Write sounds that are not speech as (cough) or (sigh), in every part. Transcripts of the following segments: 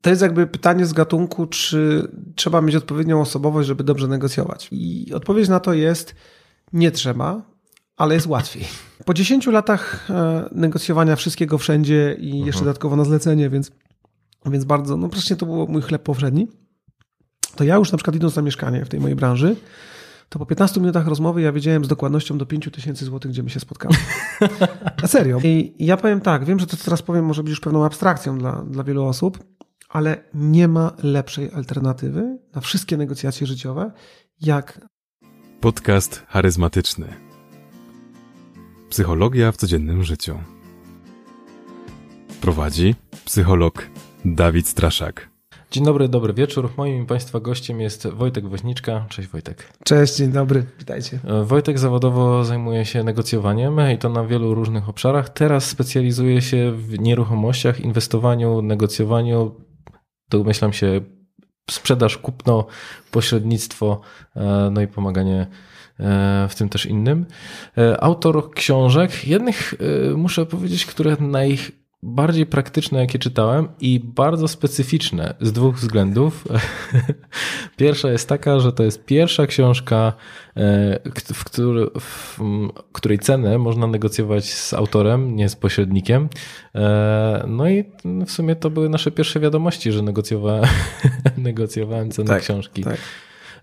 to jest jakby pytanie z gatunku, czy trzeba mieć odpowiednią osobowość, żeby dobrze negocjować. I odpowiedź na to jest nie trzeba, ale jest łatwiej. (laughs) Po 10 latach e, negocjowania wszystkiego wszędzie i jeszcze mhm. dodatkowo na zlecenie, więc, więc bardzo, no praktycznie to był mój chleb powszedni, to ja już na przykład idąc na mieszkanie w tej mojej branży, to po 15 minutach rozmowy ja wiedziałem z dokładnością do 5000 zł, gdzie my się spotkamy. (laughs) Na serio. I ja powiem tak, wiem, że to, co teraz powiem, może być już pewną abstrakcją dla, dla wielu osób, ale nie ma lepszej alternatywy na wszystkie negocjacje życiowe, jak podcast charyzmatyczny. Psychologia w codziennym życiu. Prowadzi psycholog Dawid Straszak. Dzień dobry, dobry wieczór. Moim Państwa gościem jest Wojtek Woźniczka. Cześć Wojtek. Cześć, dzień dobry, witajcie. Wojtek zawodowo zajmuje się negocjowaniem i to na wielu różnych obszarach. Teraz specjalizuje się w nieruchomościach, inwestowaniu, negocjowaniu, domyślam się sprzedaż, kupno, pośrednictwo, e, no i pomaganie e, w tym też innym. Autor książek, jednych muszę powiedzieć, które naj, bardziej praktyczne, jakie czytałem i bardzo specyficzne z dwóch względów. (laughs) Pierwsza jest taka, że to jest pierwsza książka, e, w, który, w której cenę można negocjować z autorem, nie z pośrednikiem. E, no i w sumie to były nasze pierwsze wiadomości, że negocjowałem, (laughs) negocjowałem cenę tak, książki. Tak.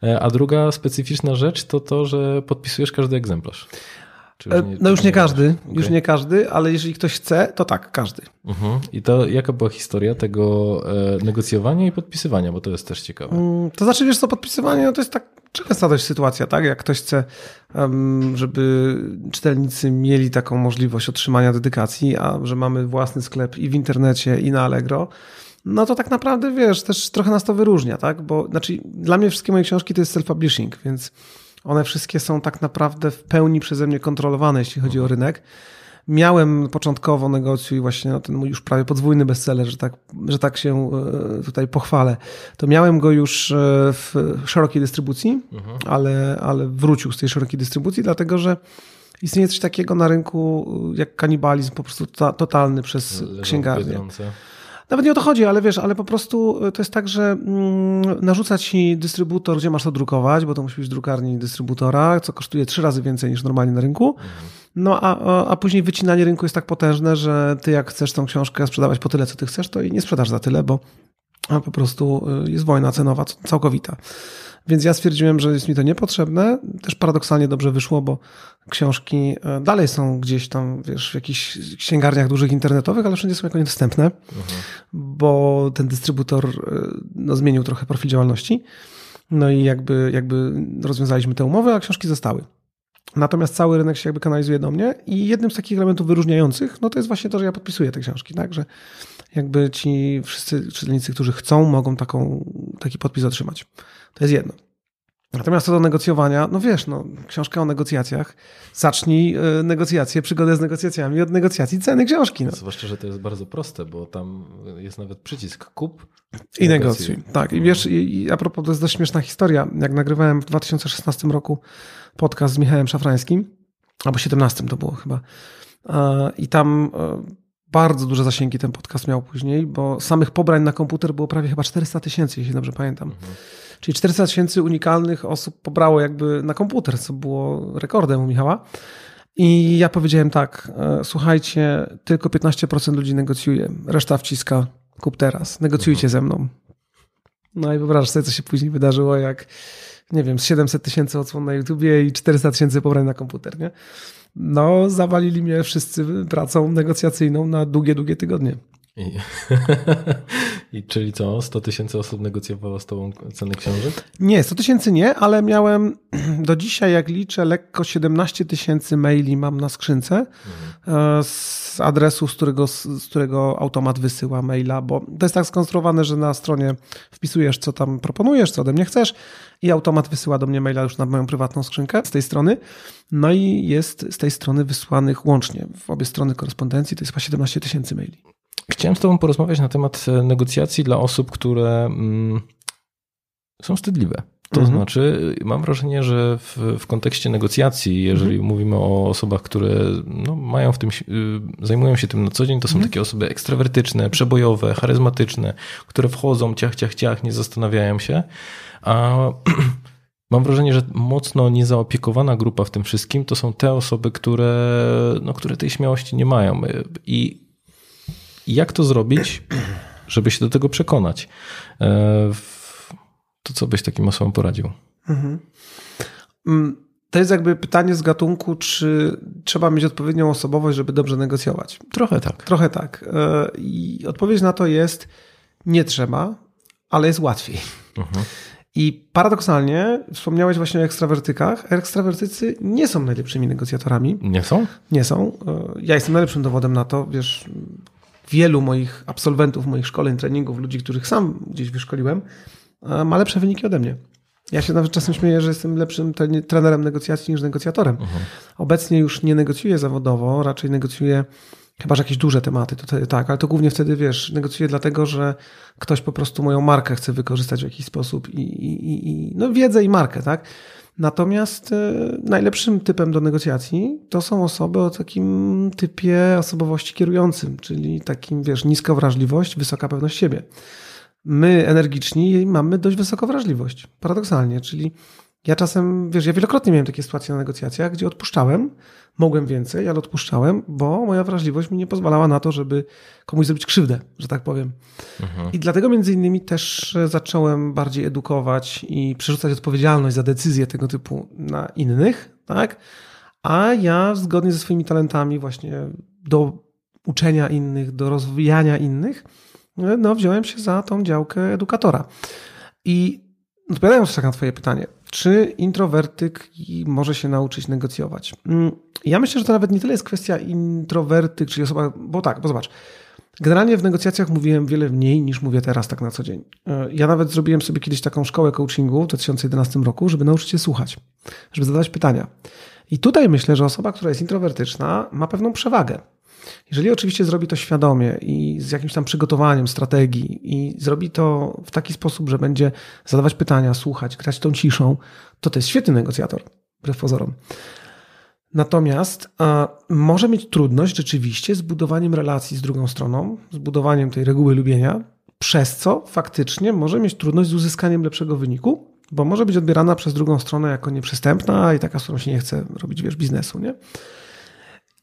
E, a druga specyficzna rzecz to to, że podpisujesz każdy egzemplarz. E, nie, no już nie każdy, okay. już nie każdy, ale jeżeli ktoś chce, to tak, każdy. Uh mhm. -huh. I to jaka była historia tego e, negocjowania i podpisywania, bo to jest też ciekawe. Mm, to znaczy, wiesz co, podpisywanie no to jest tak częsta dość sytuacja, tak? Jak ktoś chce, żeby czytelnicy mieli taką możliwość otrzymania dedykacji, a że mamy własny sklep i w internecie, i na Allegro, no to tak naprawdę, wiesz, też trochę nas to wyróżnia, tak? Bo, znaczy, dla mnie wszystkie moje książki to jest self-publishing, więc one wszystkie są tak naprawdę w pełni przeze mnie kontrolowane, jeśli chodzi o mhm. rynek. Miałem początkowo negocjuj właśnie no, ten mój już prawie podwójny bestseller, że tak, że tak się e, tutaj pochwalę. To miałem go już e, w szerokiej dystrybucji, mhm. ale, ale wrócił z tej szerokiej dystrybucji, dlatego że istnieje coś takiego na rynku jak kanibalizm po prostu totalny przez księgarnię. Nawet nie o to chodzi, ale wiesz, ale po prostu e, to jest tak, że mm, narzuca ci dystrybutor, gdzie masz to drukować, bo to musi być drukarni dystrybutora, co kosztuje trzy razy więcej niż normalnie na rynku. No a, a, później wycinanie rynku jest tak potężne, że ty jak chcesz tą książkę sprzedawać po tyle, co ty chcesz, to i nie sprzedasz za tyle, bo po prostu e, jest wojna cenowa całkowita. Więc ja stwierdziłem, że jest mi to niepotrzebne. Też paradoksalnie dobrze wyszło, bo książki e, dalej są gdzieś tam, wiesz, w jakichś księgarniach dużych internetowych, ale wszędzie są jako niedostępne, bo ten dystrybutor e, no, zmienił trochę profil działalności. No i jakby, jakby rozwiązaliśmy te umowy, a książki zostały. Natomiast cały rynek się jakby kanalizuje do mnie i jednym z takich elementów wyróżniających, no to jest właśnie to, że ja podpisuję te książki, tak, że jakby ci wszyscy czytelnicy, którzy chcą, mogą taką, taki podpis otrzymać. To jest jedno. Natomiast co do negocjowania, no wiesz, no, książka o negocjacjach, zacznij y, negocjacje, przygodę z negocjacjami od negocjacji ceny książki. No. Zwłaszcza, że to jest bardzo proste, bo tam jest nawet przycisk kup i negocjuj. negocjuj. Tak, i wiesz, i, i a propos, to jest dość śmieszna historia. Jak nagrywałem w 2016 roku podcast z Michałem Szafrańskim, albo 17 to było chyba, i tam e, bardzo duże zasięgi ten podcast miał później, bo samych pobrań na komputer było prawie chyba 400 tysięcy, jeśli dobrze pamiętam. Mhm. Czyli 400 tysięcy unikalnych osób pobrało jakby na komputer, co było rekordem u Michała. I ja powiedziałem tak, e, słuchajcie, tylko 15% ludzi negocjuje, reszta wciska, kup teraz, negocjujcie mhm. ze mną. No i wyobraź sobie, co się później wydarzyło, jak, nie wiem, z 700 tysięcy odsłon na YouTubie i 400 tysięcy pobrań na komputer, nie? no zawalili mnie wszyscy pracą negocjacyjną na długie, długie tygodnie. I, (laughs) I czyli co, 100 tysięcy osób negocjowało z tobą ceny książek? Nie, 100 tysięcy nie, ale miałem (clears throat) do dzisiaj, jak liczę, lekko 17 tysięcy maili mam na skrzynce mhm. z adresu, z którego, z którego automat wysyła maila, bo to jest tak skonstruowane, że na stronie wpisujesz, co tam proponujesz, co ode mnie chcesz i automat wysyła do mnie maila już na moją prywatną skrzynkę z tej strony. No i jest z tej strony wysłanych łącznie w obie strony korespondencji, to jest chyba 17 tysięcy maili. Chciałem z Tobą porozmawiać na temat e, negocjacji dla osób, które mm, są wstydliwe. To Mhm. znaczy, mam wrażenie, że w, w kontekście negocjacji, jeżeli Mhm. mówimy o osobach, które no, mają w tym, y, zajmują się tym na co dzień, to są Mhm. takie osoby ekstrawertyczne, przebojowe, charyzmatyczne, które wchodzą, ciach, ciach, ciach, nie zastanawiają się. A (clears throat) mam wrażenie, że mocno niezaopiekowana grupa w tym wszystkim to są te osoby, które, no, które tej śmiałości nie mają. I jak to zrobić, (clears throat) żeby się do tego przekonać? E, To co byś takim osobom poradził? Mhm. Mm, To jest jakby pytanie z gatunku, czy trzeba mieć odpowiednią osobowość, żeby dobrze negocjować. Trochę tak. Trochę tak. E, I odpowiedź na to jest nie trzeba, ale jest łatwiej. Mhm. I paradoksalnie wspomniałeś właśnie o ekstrawertykach. Ekstrawertycy nie są najlepszymi negocjatorami. Nie są? Nie są. E, Ja jestem najlepszym dowodem na to. Wiesz, wielu moich absolwentów, moich szkoleń, treningów, ludzi, których sam gdzieś wyszkoliłem, ma lepsze wyniki ode mnie. Ja się nawet czasem śmieję, że jestem lepszym tre- trenerem negocjacji niż negocjatorem. Obecnie już nie negocjuję zawodowo, raczej negocjuję chyba, że jakieś duże tematy, to tak, ale to głównie wtedy, wiesz, negocjuję dlatego, że ktoś po prostu moją markę chce wykorzystać w jakiś sposób i, i, i- i no wiedzę i markę, tak? Natomiast e, najlepszym typem do negocjacji to są osoby o takim typie osobowości kierującym, czyli takim, wiesz, niska wrażliwość, wysoka pewność siebie. My energiczni mamy dość wysoką wrażliwość, paradoksalnie, czyli ja czasem, wiesz, ja wielokrotnie miałem takie sytuacje na negocjacjach, gdzie odpuszczałem, mogłem więcej, ale odpuszczałem, bo moja wrażliwość mi nie pozwalała na to, żeby komuś zrobić krzywdę, że tak powiem. I dlatego między innymi też e, zacząłem bardziej edukować i przerzucać odpowiedzialność za decyzje tego typu na innych, tak? A ja zgodnie ze swoimi talentami właśnie do uczenia innych, do rozwijania innych, e, no wziąłem się za tą działkę edukatora. I odpowiadając tak na twoje pytanie, czy introwertyk może się nauczyć negocjować? Mm, Ja myślę, że to nawet nie tyle jest kwestia introwertyk, czyli osoba, bo tak, bo zobacz, Generalnie w negocjacjach mówiłem wiele mniej niż mówię teraz tak na co dzień. E, Ja nawet zrobiłem sobie kiedyś taką szkołę coachingu w 2011 roku, żeby nauczyć się słuchać, żeby zadawać pytania. I tutaj myślę, że osoba, która jest introwertyczna, ma pewną przewagę. Jeżeli oczywiście zrobi to świadomie i z jakimś tam przygotowaniem strategii i zrobi to w taki sposób, że będzie zadawać pytania, słuchać, grać tą ciszą, to to jest świetny negocjator, wbrew pozorom. Natomiast a, może mieć trudność rzeczywiście z budowaniem relacji z drugą stroną, z budowaniem tej reguły lubienia, przez co faktycznie może mieć trudność z uzyskaniem lepszego wyniku, bo może być odbierana przez drugą stronę jako nieprzystępna i taka, z którą się nie chce robić, wiesz, biznesu, nie?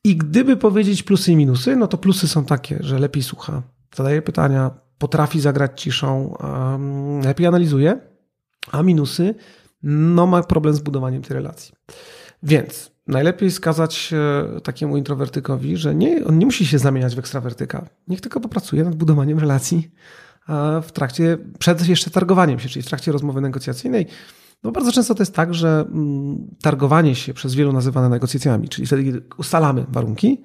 I gdyby powiedzieć plusy i minusy, no to plusy są takie, że lepiej słucha, zadaje pytania, potrafi zagrać ciszą, lepiej analizuje, a minusy, no ma problem z budowaniem tej relacji. Więc najlepiej skazać e, takiemu introwertykowi, że nie, on nie musi się zamieniać w ekstrawertyka. Niech tylko popracuje nad budowaniem relacji a w trakcie, przed jeszcze targowaniem się, czyli w trakcie rozmowy negocjacyjnej. No bardzo często to jest tak, że mm, targowanie się przez wielu nazywane negocjacjami, czyli wtedy, kiedy ustalamy warunki,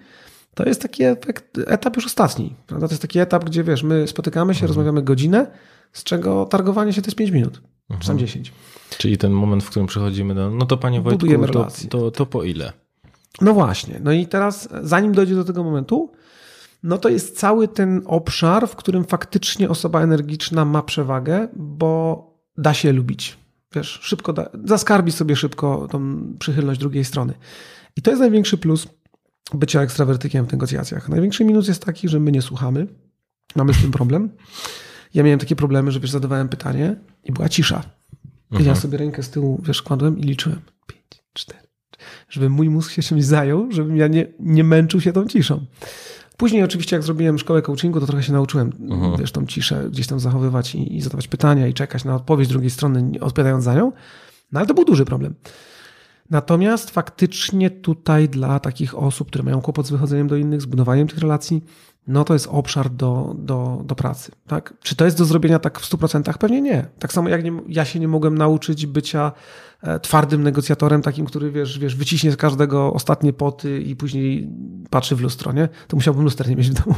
to jest taki efekt, etap już ostatni. Prawda? To jest taki etap, gdzie wiesz, my spotykamy się, rozmawiamy godzinę, z czego targowanie się to jest 5 minut, czy tam 10. Czyli ten moment, w którym przychodzimy do, no to panie Wojtku, Budujemy to, relacje. to, to po ile? No właśnie. No i teraz, zanim dojdzie do tego momentu, no to jest cały ten obszar, w którym faktycznie osoba energiczna ma przewagę, bo da się lubić. Wiesz, szybko da, zaskarbi sobie szybko tą przychylność drugiej strony. I to jest największy plus bycia ekstrawertykiem w negocjacjach. Największy minus jest taki, że my nie słuchamy. Mamy z tym problem. Ja miałem takie problemy, że wiesz, zadawałem pytanie i była cisza. I ja sobie rękę z tyłu, wiesz, kładłem i liczyłem. Pięć, cztery, żeby mój mózg się czymś zajął, żebym ja nie, nie męczył się tą ciszą. Później oczywiście jak zrobiłem szkołę coachingu, to trochę się nauczyłem, wiesz, tą ciszę gdzieś tam zachowywać i, i zadawać pytania i czekać na odpowiedź drugiej strony, odpowiadając za nią. No ale to był duży problem. Natomiast faktycznie tutaj dla takich osób, które mają kłopot z wychodzeniem do innych, z budowaniem tych relacji, no to jest obszar do, do, do pracy. Tak? Czy to jest do zrobienia tak w 100%? Pewnie nie. Tak samo jak nie, ja się nie mogłem nauczyć bycia e, twardym negocjatorem, takim, który wiesz, wiesz, wyciśnie z każdego ostatnie poty i później patrzy w lustro, nie? To musiałbym luster nie mieć w domu.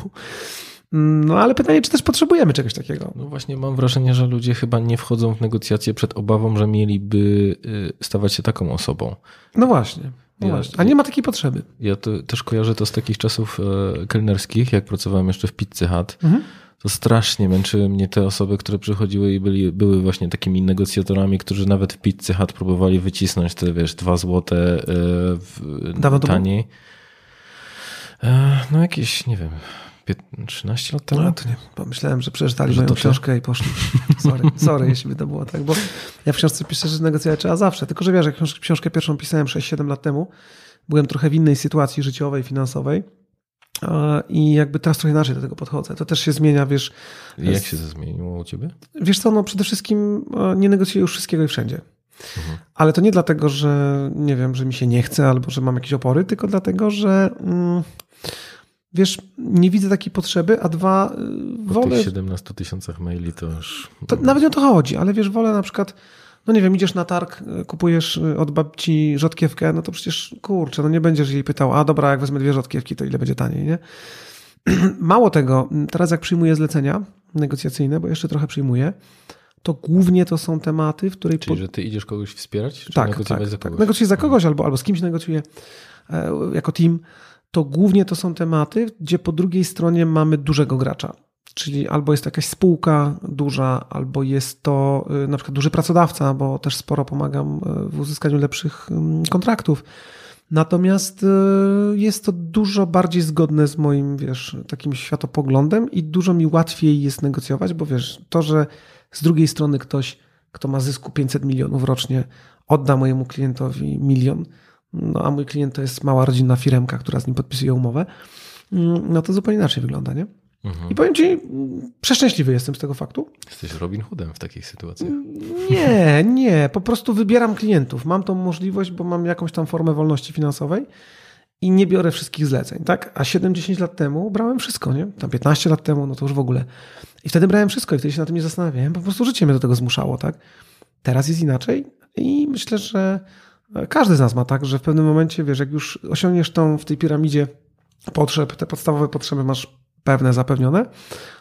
No ale pytanie, czy też potrzebujemy czegoś takiego? No właśnie mam wrażenie, że ludzie chyba nie wchodzą w negocjacje przed obawą, że mieliby y, stawać się taką osobą. No właśnie. No Ja- właśnie. A nie ma takiej potrzeby. Ja to, też kojarzę to z takich czasów e, kelnerskich, jak pracowałem jeszcze w Pizzy Hut. Mhm. to strasznie męczyły mnie te osoby, które przychodziły i byli, były właśnie takimi negocjatorami, którzy nawet w pizzy hat próbowali wycisnąć te, wiesz, dwa złote Dawno to taniej. E, no jakieś, nie wiem, 13 lat temu? No to nie, pomyślałem, że przeczytali Że moją książkę i poszli. Sorry, (laughs) sorry, jeśli by to było tak, bo ja w książce piszę, że negocjować trzeba zawsze. Tylko, że wiesz, jak książ- książkę pierwszą pisałem 6-7 lat temu, byłem trochę w innej sytuacji życiowej, finansowej i jakby teraz trochę inaczej do tego podchodzę. To też się zmienia, wiesz, I Jak się to zmieniło u ciebie? Wiesz co, no przede wszystkim e, nie negocjuję już wszystkiego i wszędzie. Mhm. Ale to nie dlatego, że nie wiem, że mi się nie chce albo że mam jakieś opory, tylko dlatego, że mm, wiesz, nie widzę takiej potrzeby, a dwa, y, Po wolę. tych 17 tysiącach maili to już... To nawet nie o to chodzi, ale wiesz, wolę na przykład, no nie wiem, idziesz na targ, y, kupujesz y, od babci rzodkiewkę, no to przecież kurczę, no nie będziesz jej pytał, a dobra, jak wezmę dwie rzodkiewki, to ile będzie taniej, nie? (clears throat) Mało tego, teraz jak przyjmuję zlecenia negocjacyjne, bo jeszcze trochę przyjmuję, to głównie to są tematy, w której Czyli, że ty idziesz kogoś wspierać? Czy tak, negocjować tak, za tak. kogoś? Negocjuję za kogoś albo, albo z kimś negocjuję e, jako team. To głównie to są tematy, gdzie po drugiej stronie mamy dużego gracza. Czyli albo jest to jakaś spółka duża, albo jest to y, na przykład duży pracodawca, bo też sporo pomagam y, w uzyskaniu lepszych ym, kontraktów. Natomiast y, jest to dużo bardziej zgodne z moim, wiesz, takim światopoglądem i dużo mi łatwiej jest negocjować, bo wiesz, to, że z drugiej strony ktoś, kto ma zysku 500 milionów rocznie, odda mojemu klientowi milion, no a mój klient to jest mała rodzinna firemka, która z nim podpisuje umowę, mm, no to zupełnie inaczej wygląda, nie? Mhm. I powiem ci, mm, przeszczęśliwy jestem z tego faktu. Jesteś Robin Hoodem w takich sytuacjach. Nie, (laughs) nie, po prostu wybieram klientów. Mam tą możliwość, bo mam jakąś tam formę wolności finansowej i nie biorę wszystkich zleceń, tak? A 7-10 lat temu brałem wszystko, nie? Tam 15 lat temu, no to już w ogóle. I wtedy brałem wszystko i wtedy się na tym nie zastanawiałem, po prostu życie mnie do tego zmuszało, tak? Teraz jest inaczej i myślę, że każdy z nas ma tak, że w pewnym momencie, wiesz, jak już osiągniesz tą w tej piramidzie potrzeb, te podstawowe potrzeby masz pewne zapewnione,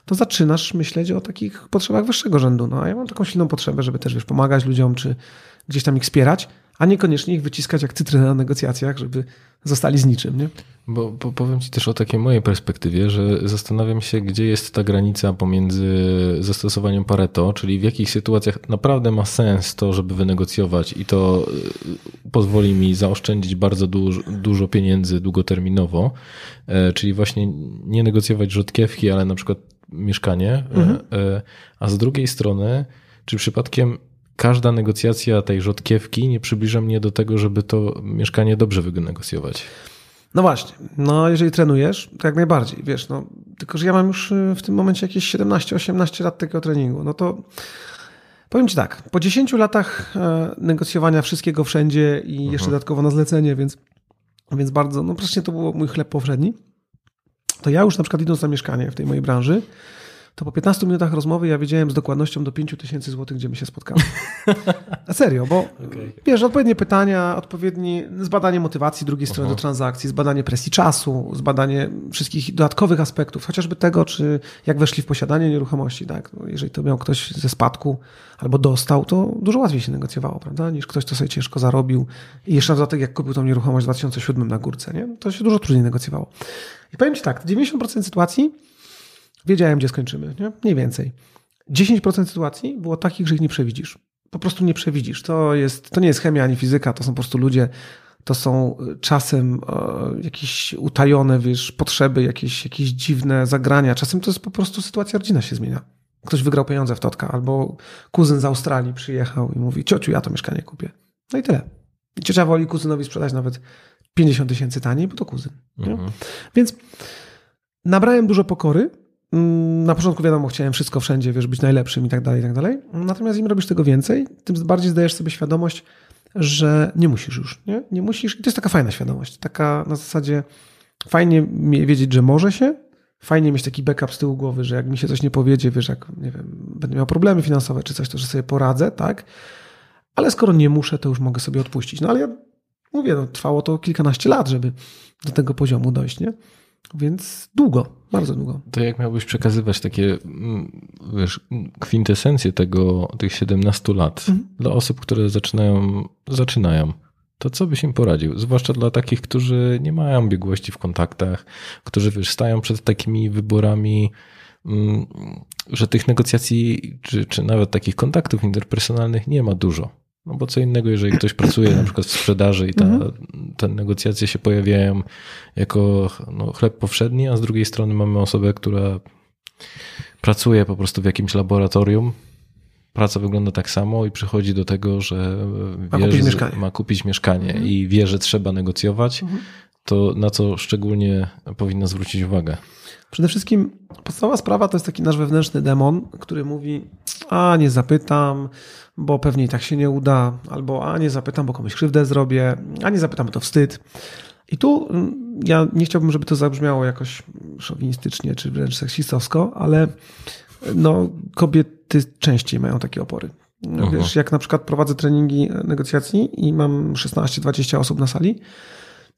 to zaczynasz myśleć o takich potrzebach wyższego rzędu. No a ja mam taką silną potrzebę, żeby też wiesz, pomagać ludziom, czy gdzieś tam ich wspierać, a niekoniecznie ich wyciskać jak cytrynę na negocjacjach, żeby zostali z niczym, nie? Bo, bo powiem Ci też o takiej mojej perspektywie, że zastanawiam się, gdzie jest ta granica pomiędzy zastosowaniem Pareto, czyli w jakich sytuacjach naprawdę ma sens to, żeby wynegocjować i to y, pozwoli mi zaoszczędzić bardzo dużo, dużo pieniędzy długoterminowo, e, czyli właśnie nie negocjować rzodkiewki, ale na przykład mieszkanie, e, Mhm. e, a z drugiej strony, czy przypadkiem każda negocjacja tej rzodkiewki nie przybliża mnie do tego, żeby to mieszkanie dobrze wynegocjować? No właśnie, no jeżeli trenujesz, to jak najbardziej, wiesz, no tylko, że ja mam już y, w tym momencie jakieś 17-18 lat takiego treningu, no to powiem Ci tak, po 10 latach e, negocjowania wszystkiego wszędzie i jeszcze dodatkowo na zlecenie, więc, więc bardzo, no praktycznie to był mój chleb powszedni, to ja już na przykład idąc na mieszkanie w tej mojej branży, to po 15 minutach rozmowy ja wiedziałem z dokładnością do 5 tysięcy złotych, gdzie my się spotkamy. A serio, bo wiesz, odpowiednie pytania, odpowiedni zbadanie motywacji drugiej strony Aha. do transakcji, zbadanie presji czasu, zbadanie wszystkich dodatkowych aspektów, chociażby tego, czy jak weszli w posiadanie nieruchomości, tak? No, jeżeli to miał ktoś ze spadku albo dostał, to dużo łatwiej się negocjowało, prawda? Niż ktoś, kto sobie ciężko zarobił i jeszcze na dodatek, jak kupił tą nieruchomość w 2007 na górce, nie? To się dużo trudniej negocjowało. I powiem Ci tak, 90% sytuacji wiedziałem, gdzie skończymy, nie? Mniej więcej. 10% sytuacji było takich, że ich nie przewidzisz. Po prostu nie przewidzisz. To, jest, to nie jest chemia ani fizyka, to są po prostu ludzie, to są y, czasem jakieś utajone, wiesz, potrzeby, jakieś, jakieś dziwne zagrania. Czasem to jest po prostu sytuacja rodzina się zmienia. Ktoś wygrał pieniądze w Totka, albo kuzyn z Australii przyjechał i mówi, ciociu, ja to mieszkanie kupię. No i tyle. I ciocia woli kuzynowi sprzedać nawet 50 tysięcy taniej, bo to kuzyn. Mhm. Więc nabrałem dużo pokory. Mm, Na początku wiadomo, chciałem wszystko wszędzie, wiesz, być najlepszym i tak dalej, i tak dalej. Natomiast im robisz tego więcej, tym bardziej zdajesz sobie świadomość, że nie musisz już, nie? Nie musisz. I to jest taka fajna świadomość. Taka na zasadzie fajnie wiedzieć, że może się, fajnie mieć taki backup z tyłu głowy, że jak mi się coś nie powiedzie, wiesz, jak, nie wiem, będę miał problemy finansowe czy coś, to że sobie poradzę, tak? Ale skoro nie muszę, to już mogę sobie odpuścić. No ale ja mówię, no, trwało to kilkanaście lat, żeby do tego poziomu dojść, nie? Więc długo, bardzo długo. To jak miałbyś przekazywać takie, mm, wiesz, kwintesencję tego, tych 17 lat Mhm. dla osób, które zaczynają, zaczynają, to co byś im poradził? Zwłaszcza dla takich, którzy nie mają biegłości w kontaktach, którzy wiesz, stają przed takimi wyborami mm, że tych negocjacji, czy, czy nawet takich kontaktów interpersonalnych nie ma dużo. No bo co innego, jeżeli ktoś pracuje na przykład w sprzedaży i ta, Mhm. te negocjacje się pojawiają jako no, chleb powszedni, a z drugiej strony mamy osobę, która pracuje po prostu w jakimś laboratorium. Praca wygląda tak samo i przychodzi do tego, że Ma wie, kupić że mieszkanie. ma kupić mieszkanie Mhm. i wie, że trzeba negocjować, to na co szczególnie powinna zwrócić uwagę. Przede wszystkim podstawowa sprawa to jest taki nasz wewnętrzny demon, który mówi, a nie zapytam, bo pewnie i tak się nie uda, albo a nie zapytam, bo komuś krzywdę zrobię, a nie zapytam, bo to wstyd. I tu mm, ja nie chciałbym, żeby to zabrzmiało jakoś szowinistycznie, czy wręcz seksistowsko, ale no, kobiety częściej mają takie opory. Wiesz, jak na przykład prowadzę treningi negocjacji i mam 16-20 osób na sali,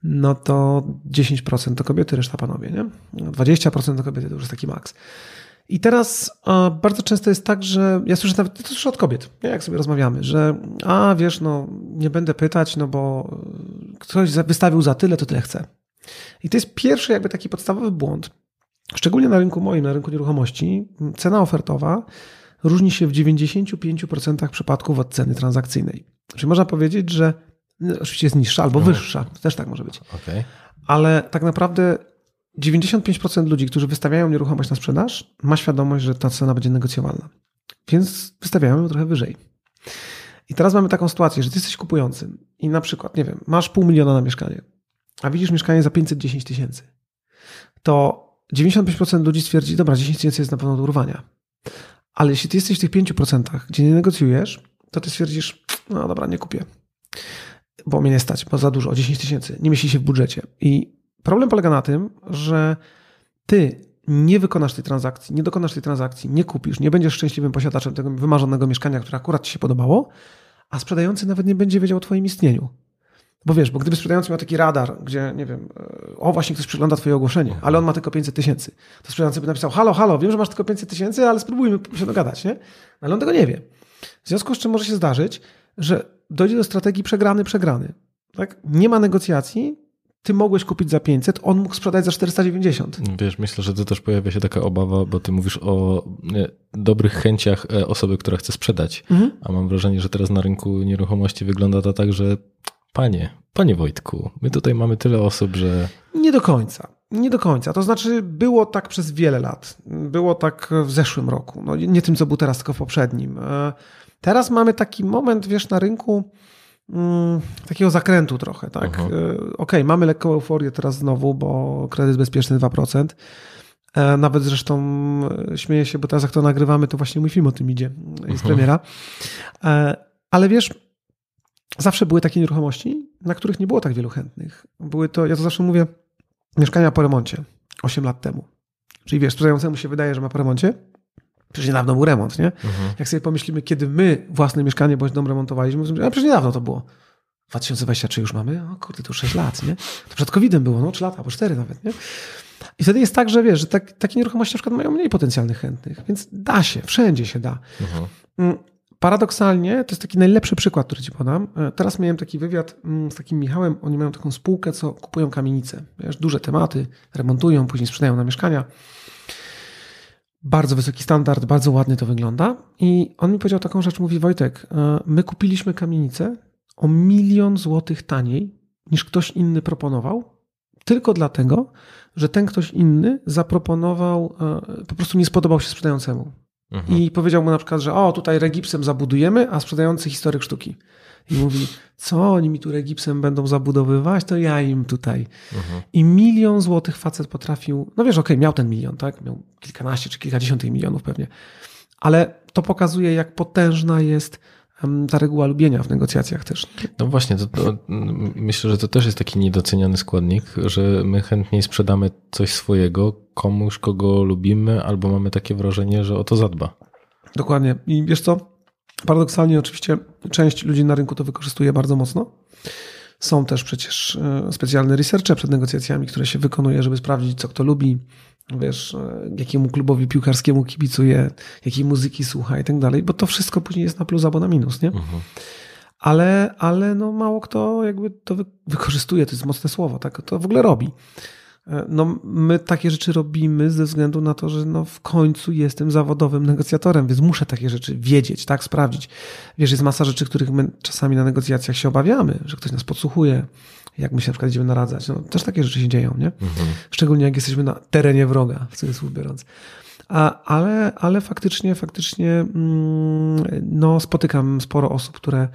no to 10% to kobiety, reszta panowie, nie? 20% to kobiety, to już jest taki maks. I teraz e, bardzo często jest tak, że ja słyszę nawet, to słyszę od kobiet, nie? jak sobie rozmawiamy, że a wiesz, no nie będę pytać, no bo ktoś za- wystawił za tyle, to tyle chce. I to jest pierwszy jakby taki podstawowy błąd. Szczególnie na rynku moim, na rynku nieruchomości, cena ofertowa różni się w 95% przypadków od ceny transakcyjnej. Czyli można powiedzieć, że no, oczywiście jest niższa albo No. wyższa, też tak może być Okej. ale tak naprawdę 95% ludzi, którzy wystawiają nieruchomość na sprzedaż, ma świadomość, że ta cena będzie negocjowalna. Więc wystawiają ją trochę wyżej. I teraz mamy taką sytuację, że ty jesteś kupującym i na przykład, nie wiem, masz pół miliona na mieszkanie, a widzisz mieszkanie za 510 tysięcy, to 95% ludzi stwierdzi, dobra, 10 tysięcy jest na pewno do urwania. Ale jeśli ty jesteś w tych 5%, gdzie nie negocjujesz, to ty stwierdzisz, no dobra, nie kupię. Bo mnie nie stać, bo za dużo, o 10 tysięcy. Nie mieści się w budżecie. I problem polega na tym, że ty nie wykonasz tej transakcji, nie dokonasz tej transakcji, nie kupisz, nie będziesz szczęśliwym posiadaczem tego wymarzonego mieszkania, które akurat ci się podobało, a sprzedający nawet nie będzie wiedział o twoim istnieniu. Bo wiesz, bo gdyby sprzedający miał taki radar, gdzie, nie wiem, e, o właśnie ktoś przegląda twoje ogłoszenie, ale on ma tylko 500 tysięcy, to sprzedający by napisał, halo, halo, wiem, że masz tylko 500 tysięcy, ale spróbujmy się dogadać, nie? Ale on tego nie wie. W związku z czym może się zdarzyć, że dojdzie do strategii przegrany, przegrany. Tak? Nie ma negocjacji, ty mogłeś kupić za 500, on mógł sprzedać za 490. Wiesz, myślę, że to też pojawia się taka obawa, bo ty mówisz o e, dobrych chęciach e, osoby, która chce sprzedać. Mhm. A mam wrażenie, że teraz na rynku nieruchomości wygląda to tak, że panie, panie Wojtku, my tutaj mamy tyle osób, że Nie do końca. Nie do końca. To znaczy, było tak przez wiele lat. Było tak w zeszłym roku. No, nie tym, co był teraz, tylko w poprzednim. Teraz mamy taki moment, wiesz, na rynku mm, takiego zakrętu trochę, tak? E, Okej, mamy lekką euforię teraz znowu, bo kredyt bezpieczny 2%. E, Nawet zresztą e, śmieję się, bo teraz jak to nagrywamy, to właśnie mój film o tym idzie. Jest Mhm. premiera. Ale wiesz, zawsze były takie nieruchomości, na których nie było tak wielu chętnych. Były to, ja to zawsze mówię, mieszkania po remoncie 8 lat temu. Czyli wiesz, sprzedającemu się wydaje, że ma po remoncie. Przecież niedawno był remont, nie? Jak sobie pomyślimy, kiedy my własne mieszkanie bądź dom remontowaliśmy, mówimy, a przecież niedawno to było. 2023 już mamy? O kurde, to 6 lat, nie? To przed COVID-em było, no 3 lata, albo 4 nawet, nie? I wtedy jest tak, że wiesz, że tak, takie nieruchomości na przykład mają mniej potencjalnych chętnych, więc da się, wszędzie się da. Mm, Paradoksalnie, to jest taki najlepszy przykład, który ci podam. E, Teraz miałem taki wywiad mm, z takim Michałem. Oni mają taką spółkę, co kupują kamienice. Wiesz, duże tematy, remontują, później sprzedają na mieszkania. Bardzo wysoki standard, bardzo ładnie to wygląda. I on mi powiedział taką rzecz, mówi Wojtek, e, my kupiliśmy kamienicę o milion złotych taniej niż ktoś inny proponował, tylko dlatego, że ten ktoś inny zaproponował, e, po prostu nie spodobał się sprzedającemu. Mhm. I powiedział mu na przykład, że o, tutaj regipsem zabudujemy, a sprzedający historyk sztuki. I mówi, co oni mi tu regipsem będą zabudowywać, to ja im tutaj. Mhm. I milion złotych facet potrafił, no wiesz, okej, miał ten milion, tak? Miał kilkanaście czy kilkadziesiąt tych milionów pewnie. Ale to pokazuje, jak potężna jest ta reguła lubienia w negocjacjach też. No właśnie, to, to, myślę, że to też jest taki niedoceniany składnik, że my chętniej sprzedamy coś swojego komuś, kogo lubimy, albo mamy takie wrażenie, że o to zadba. Dokładnie. I wiesz co? Paradoksalnie oczywiście część ludzi na rynku to wykorzystuje bardzo mocno. Są też przecież e, specjalne researche przed negocjacjami, które się wykonuje, żeby sprawdzić, co kto lubi, wiesz, e, jakiemu klubowi piłkarskiemu kibicuje, jakiej muzyki słucha i tak dalej, bo to wszystko później jest na plus albo na minus, nie? Mhm. Ale, ale no mało kto jakby to wy- wykorzystuje, to jest mocne słowo, tak? To w ogóle robi. E, no, my takie rzeczy robimy ze względu na to, że no, w końcu jestem zawodowym negocjatorem, więc muszę takie rzeczy wiedzieć, tak, sprawdzić. Wiesz, jest masa rzeczy, których my czasami na negocjacjach się obawiamy, że ktoś nas podsłuchuje, jak my się na przykład idziemy naradzać. No, też takie rzeczy się dzieją, nie? Mhm. Szczególnie jak jesteśmy na terenie wroga, w cudzysłów biorąc. A, ale, ale faktycznie, faktycznie mm, no, spotykam sporo osób, które,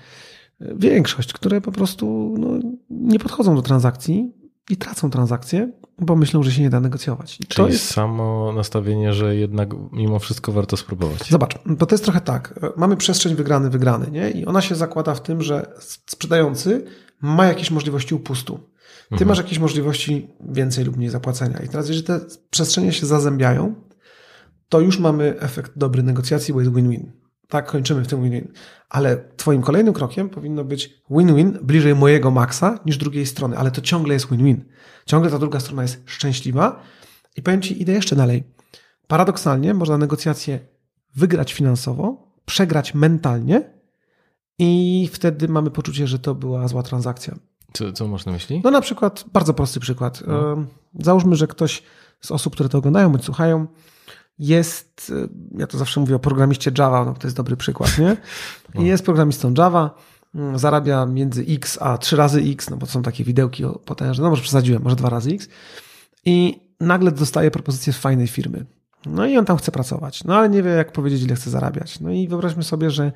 większość, które po prostu no, nie podchodzą do transakcji i tracą transakcje, bo myślą, że się nie da negocjować. Czyli to jest samo nastawienie, że jednak mimo wszystko warto spróbować. Zobacz, bo to jest trochę tak. Mamy przestrzeń wygrany, wygrany, nie? I ona się zakłada w tym, że sprzedający ma jakieś możliwości upustu. Ty mhm. masz jakieś możliwości więcej lub mniej zapłacenia. I teraz, jeżeli te przestrzenie się zazębiają, to już mamy efekt dobry negocjacji, bo jest win-win. Tak, kończymy w tym win-win. Ale twoim kolejnym krokiem powinno być win-win bliżej mojego maksa niż drugiej strony, ale to ciągle jest win-win. Ciągle ta druga strona jest szczęśliwa i powiem ci, idę jeszcze dalej. Paradoksalnie można negocjacje wygrać finansowo, przegrać mentalnie i wtedy mamy poczucie, że to była zła transakcja. Co, co masz na myśli? No na przykład, bardzo prosty przykład. No. Załóżmy, że ktoś z osób, które to oglądają bądź słuchają, jest, ja to zawsze mówię o programiście Java, no to jest dobry przykład, nie? I (laughs) jest programistą Java, mm, zarabia między x a 3 razy x, no bo są takie widełki potężne, no może przesadziłem, może 2 razy x. I nagle dostaje propozycję z fajnej firmy. No i on tam chce pracować, no ale nie wie, jak powiedzieć, ile chce zarabiać. No i wyobraźmy sobie, że,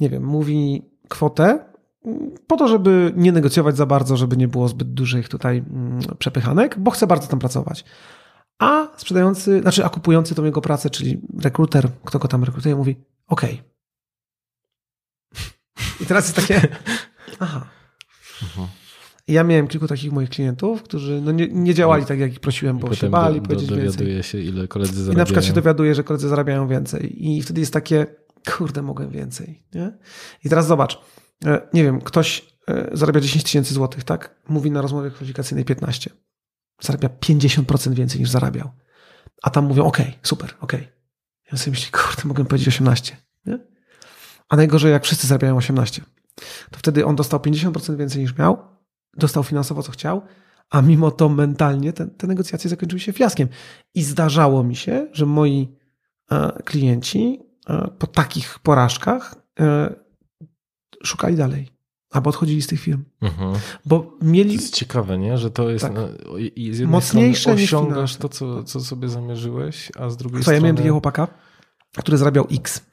nie wiem, mówi kwotę mm, po to, żeby nie negocjować za bardzo, żeby nie było zbyt dużych tutaj mm, przepychanek, bo chce bardzo tam pracować. A sprzedający, znaczy, a kupujący tą jego pracę, czyli rekruter, kto go tam rekrutuje, mówi: OK. I teraz jest takie. (laughs) Aha. Mhm. Ja miałem kilku takich moich klientów, którzy no nie, nie działali tak, jak ich prosiłem, bo się bali do, powiedzieć do, więcej. się, ile koledzy zarabiają. I na przykład się dowiaduje, że koledzy zarabiają więcej. I wtedy jest takie, kurde, mogę więcej. Nie? I teraz zobacz, e, nie wiem, ktoś e, zarabia 10 tysięcy złotych, tak? Mówi na rozmowie kwalifikacyjnej 15 zarabia 50% więcej niż zarabiał. A tam mówią, ok, super, ok. Ja sobie myślę, kurde, mogę powiedzieć 18. Nie? A najgorzej, jak wszyscy zarabiają 18. To wtedy on dostał 50% więcej niż miał, dostał finansowo, co chciał, a mimo to mentalnie te, te negocjacje zakończyły się fiaskiem. I zdarzało mi się, że moi e, klienci e, po takich porażkach e, szukali dalej. Albo odchodzili z tych firm. Mhm. Bo mieli. To jest ciekawe, nie? Że to jest. Tak. No, z Mocniejsze osiągasz to, co, co sobie zamierzyłeś, a z drugiej Co, strony. Ja miałem takiego chłopaka, który zarabiał X.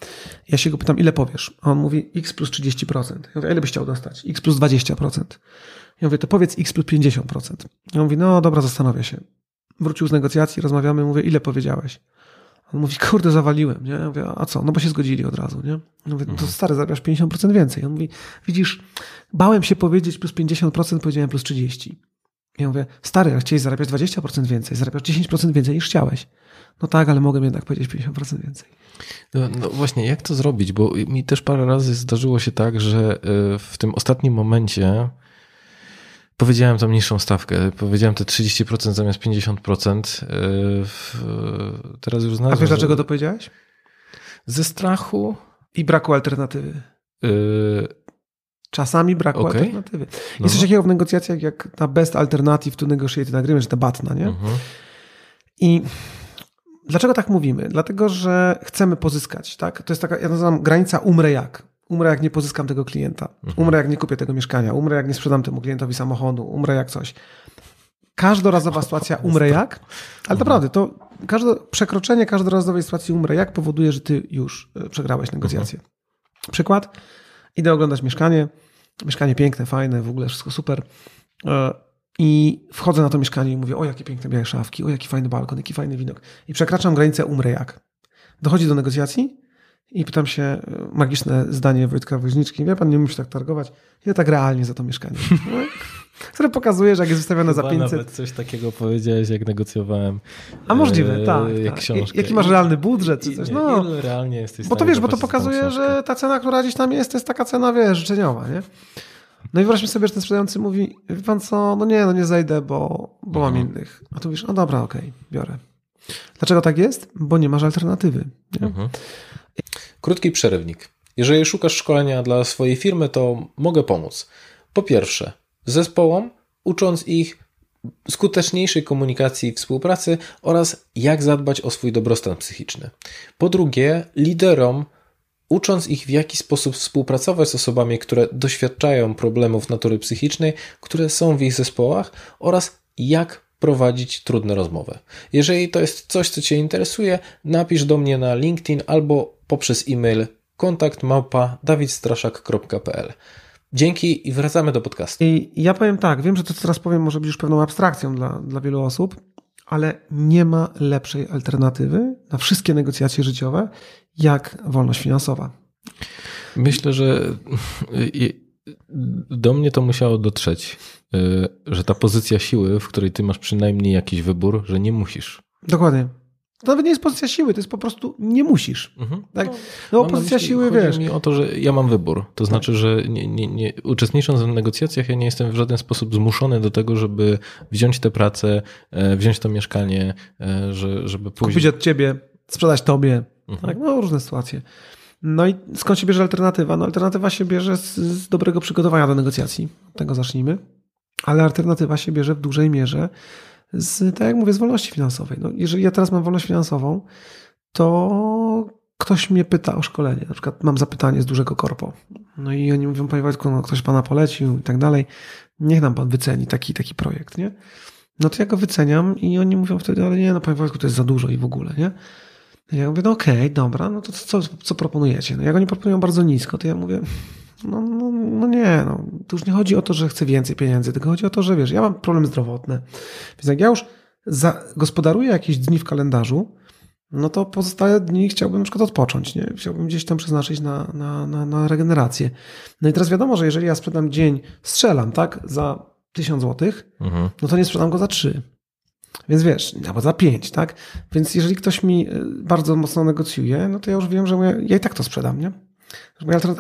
Ja się go pytam, ile powiesz? A on mówi X plus 30%. Ja mówię, ile byś chciał dostać? X plus 20%. Ja mówię, to powiedz X plus 50%. Ja mówi, no dobra, zastanowię się. Wrócił z negocjacji, rozmawiamy, mówię, ile powiedziałeś? On mówi, kurde, zawaliłem, nie? Ja mówię, a co? No bo się zgodzili od razu, nie? Ja mówię, to mhm. stary, zarabiasz 50% więcej. On mówi, widzisz, bałem się powiedzieć plus 50%, powiedziałem plus 30%. Ja mówię, stary, chciałeś zarabiać 20% więcej, zarabiasz 10% więcej niż chciałeś. No tak, ale mogę jednak powiedzieć 50% więcej. No, no, właśnie, jak to zrobić? Bo mi też parę razy zdarzyło się tak, że y, w tym ostatnim momencie Powiedziałem tą niższą stawkę. Powiedziałem te 30% zamiast 50%. E, teraz już znalazłem. A wiesz dlaczego to powiedziałeś? Ze strachu. I braku alternatywy. Yy... Czasami braku okay. alternatywy. No. Jest coś takiego w negocjacjach jak na best alternative to negotiate agreement, że ta batna, nie? Mhm. I dlaczego tak mówimy? Dlatego, że chcemy pozyskać, tak? To jest taka, ja nazywam granica umrę jak. Umrę, jak nie pozyskam tego klienta. Mhm. Umrę, jak nie kupię tego mieszkania. Umrę, jak nie sprzedam temu klientowi samochodu. Umrę, jak coś. Każdorazowa (laughs) sytuacja umrę jak, ale naprawdę, to każde przekroczenie każdorazowej sytuacji umrę jak powoduje, że ty już e, przegrałeś negocjacje. Mhm. Przykład. Idę oglądać mieszkanie. Mieszkanie piękne, fajne, w ogóle wszystko super. E, I wchodzę na to mieszkanie i mówię, o jakie piękne białe szafki, o jaki fajny balkon, jaki fajny widok. I przekraczam granicę umrę jak. Dochodzi do negocjacji i pytam się, e, magiczne zdanie Wojtka Woźniczki, wie pan, nie musi tak targować, ile tak realnie za to mieszkanie? No, (laughs) które pokazuje, że jak jest wystawione Chyba za 500... nawet coś takiego powiedziałeś, jak negocjowałem A możliwe, e, tak. tak. Książkę. Jaki masz realny budżet, czy coś? No, realnie jesteś Bo to wiesz, bo to pokazuje, że ta cena, która gdzieś tam jest, to jest taka cena, wiesz, życzeniowa, nie? No i wyobraźmy sobie, że ten sprzedający mówi, wie pan co, no nie, no nie zejdę, bo, bo mam mhm. innych. A tu mówisz, no dobra, okej, okay, biorę. Dlaczego tak jest? Bo nie masz alternatywy. Nie? Mhm. Krótki przerywnik. Jeżeli szukasz szkolenia dla swojej firmy, to mogę pomóc. Po pierwsze, zespołom, ucząc ich skuteczniejszej komunikacji i współpracy oraz jak zadbać o swój dobrostan psychiczny. Po drugie, liderom ucząc ich w jaki sposób współpracować z osobami, które doświadczają problemów natury psychicznej, które są w ich zespołach oraz jak prowadzić trudne rozmowy. Jeżeli to jest coś, co Cię interesuje, napisz do mnie na LinkedIn albo poprzez e-mail kontakt małpa dawidstraszak.pl. Dzięki i wracamy do podcastu. I ja powiem tak, wiem, że to, co teraz powiem, może być już pewną abstrakcją dla, dla wielu osób, ale nie ma lepszej alternatywy na wszystkie negocjacje życiowe, jak wolność finansowa. Myślę, że do mnie to musiało dotrzeć, że ta pozycja siły, w której ty masz przynajmniej jakiś wybór, że nie musisz. Dokładnie. To nawet nie jest pozycja siły, to jest po prostu nie musisz. Mhm. Tak? No, no pozycja myśli, siły, wiesz. mi o to, że ja mam wybór. To znaczy, że nie, nie, nie, uczestnicząc w negocjacjach, ja nie jestem w żaden sposób zmuszony do tego, żeby wziąć tę pracę, e, wziąć to mieszkanie, e, że, żeby pójść. Kupić od ciebie, sprzedać tobie. Mhm. Tak? No, różne sytuacje. No i skąd się bierze alternatywa? No, alternatywa się bierze z, z dobrego przygotowania do negocjacji. Od tego zacznijmy. Ale alternatywa się bierze w dużej mierze z, tak jak mówię, z wolności finansowej. No, jeżeli ja teraz mam wolność finansową, to ktoś mnie pyta o szkolenie. Na przykład mam zapytanie z dużego korpo. No i oni mówią, panie Wojtku, no ktoś pana polecił i tak dalej. Niech nam pan wyceni taki, taki projekt, nie? No to ja go wyceniam i oni mówią wtedy, ale nie, no panie Wojtku, to jest za dużo i w ogóle, nie? Ja mówię, no okej, okay, dobra, no to co, co proponujecie? No jak oni proponują bardzo nisko, to ja mówię, no, no, no nie, no, tu już nie chodzi o to, że chcę więcej pieniędzy, tylko chodzi o to, że wiesz, ja mam problem zdrowotny. Więc jak ja już gospodaruję jakieś dni w kalendarzu, no to pozostałe dni chciałbym na przykład odpocząć, nie? Chciałbym gdzieś tam przeznaczyć na, na, na, na regenerację. No i teraz wiadomo, że jeżeli ja sprzedam dzień, strzelam, tak, za 1000 złotych, mhm. no to nie sprzedam go za 3. Więc wiesz, albo za 5, tak? Więc jeżeli ktoś mi y, bardzo mocno negocjuje, no to ja już wiem, że ja i tak to sprzedam, nie?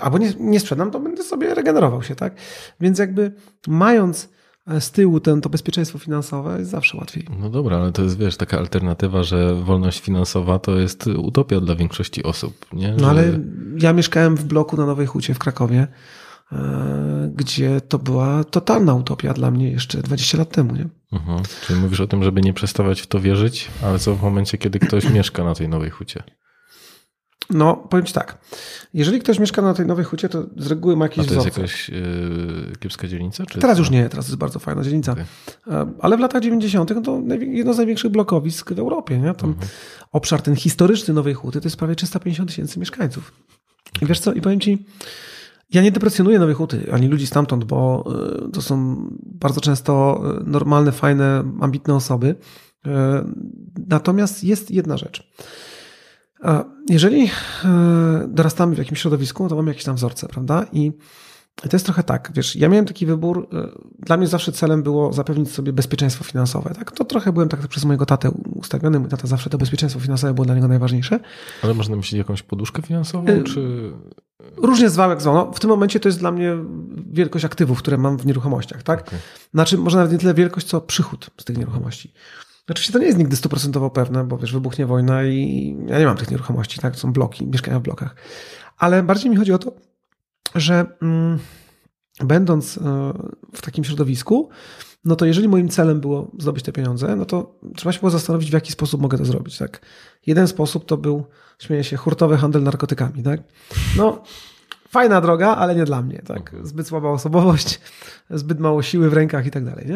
Albo nie, nie sprzedam, to będę sobie regenerował się, tak? Więc jakby mając e, z tyłu ten, to bezpieczeństwo finansowe jest zawsze łatwiej. No dobra, ale to jest, wiesz, taka alternatywa, że wolność finansowa to jest utopia dla większości osób, nie? No ale ja mieszkałem w bloku na Nowej Hucie w Krakowie, e, gdzie to była totalna utopia dla mnie jeszcze 20 lat temu, nie? Mhm. Czyli mówisz o tym, żeby nie przestawać w to wierzyć, ale co w momencie, kiedy ktoś mieszka na tej Nowej Hucie? No, powiem Ci tak. Jeżeli ktoś mieszka na tej nowej hucie, to z reguły ma jakieś A to jest jakaś yy, kiepska dzielnica? teraz już nie, teraz jest bardzo fajna dzielnica. Okay. E, ale w latach 90. No to jedno z największych blokowisk w Europie. Nie? Tam mhm. Obszar ten historyczny Nowej Huty to jest prawie 350 tysięcy mieszkańców. I wiesz co, i powiem Ci, ja nie deprecjonuję Nowej Huty, ani ludzi stamtąd, bo e, to są bardzo często normalne, fajne, ambitne osoby. Natomiast jest jedna rzecz. Jeżeli e, dorastamy w jakimś środowisku, to mamy jakieś tam wzorce, prawda? I to jest trochę tak, wiesz, ja miałem taki wybór, e, dla mnie zawsze celem było zapewnić sobie bezpieczeństwo finansowe, tak? To trochę byłem tak przez mojego tatę ustawiony, mój tata zawsze to bezpieczeństwo finansowe było dla niego najważniejsze. Ale można myśleć jakąś poduszkę finansową, e, czy... Różnie zwał jak zwał. No, w tym momencie to jest dla mnie wielkość aktywów, które mam w nieruchomościach, tak? Okay. Znaczy, może nawet nie tyle wielkość, co przychód z tych nieruchomości. Oczywiście to nie jest nigdy stuprocentowo pewne, bo wiesz, wybuchnie wojna i ja nie mam tych nieruchomości, tak? Są bloki, mieszkania w blokach. Ale bardziej mi chodzi o to, że mm, będąc e, w takim środowisku, no to jeżeli moim celem było zdobyć te pieniądze, no to trzeba się było zastanowić, w jaki sposób mogę to zrobić, tak? Jeden sposób to był, śmieję się, hurtowy handel narkotykami, tak? No, fajna droga, ale nie dla mnie, tak? Zbyt słaba osobowość, (laughs) zbyt mało siły w rękach i tak dalej, nie?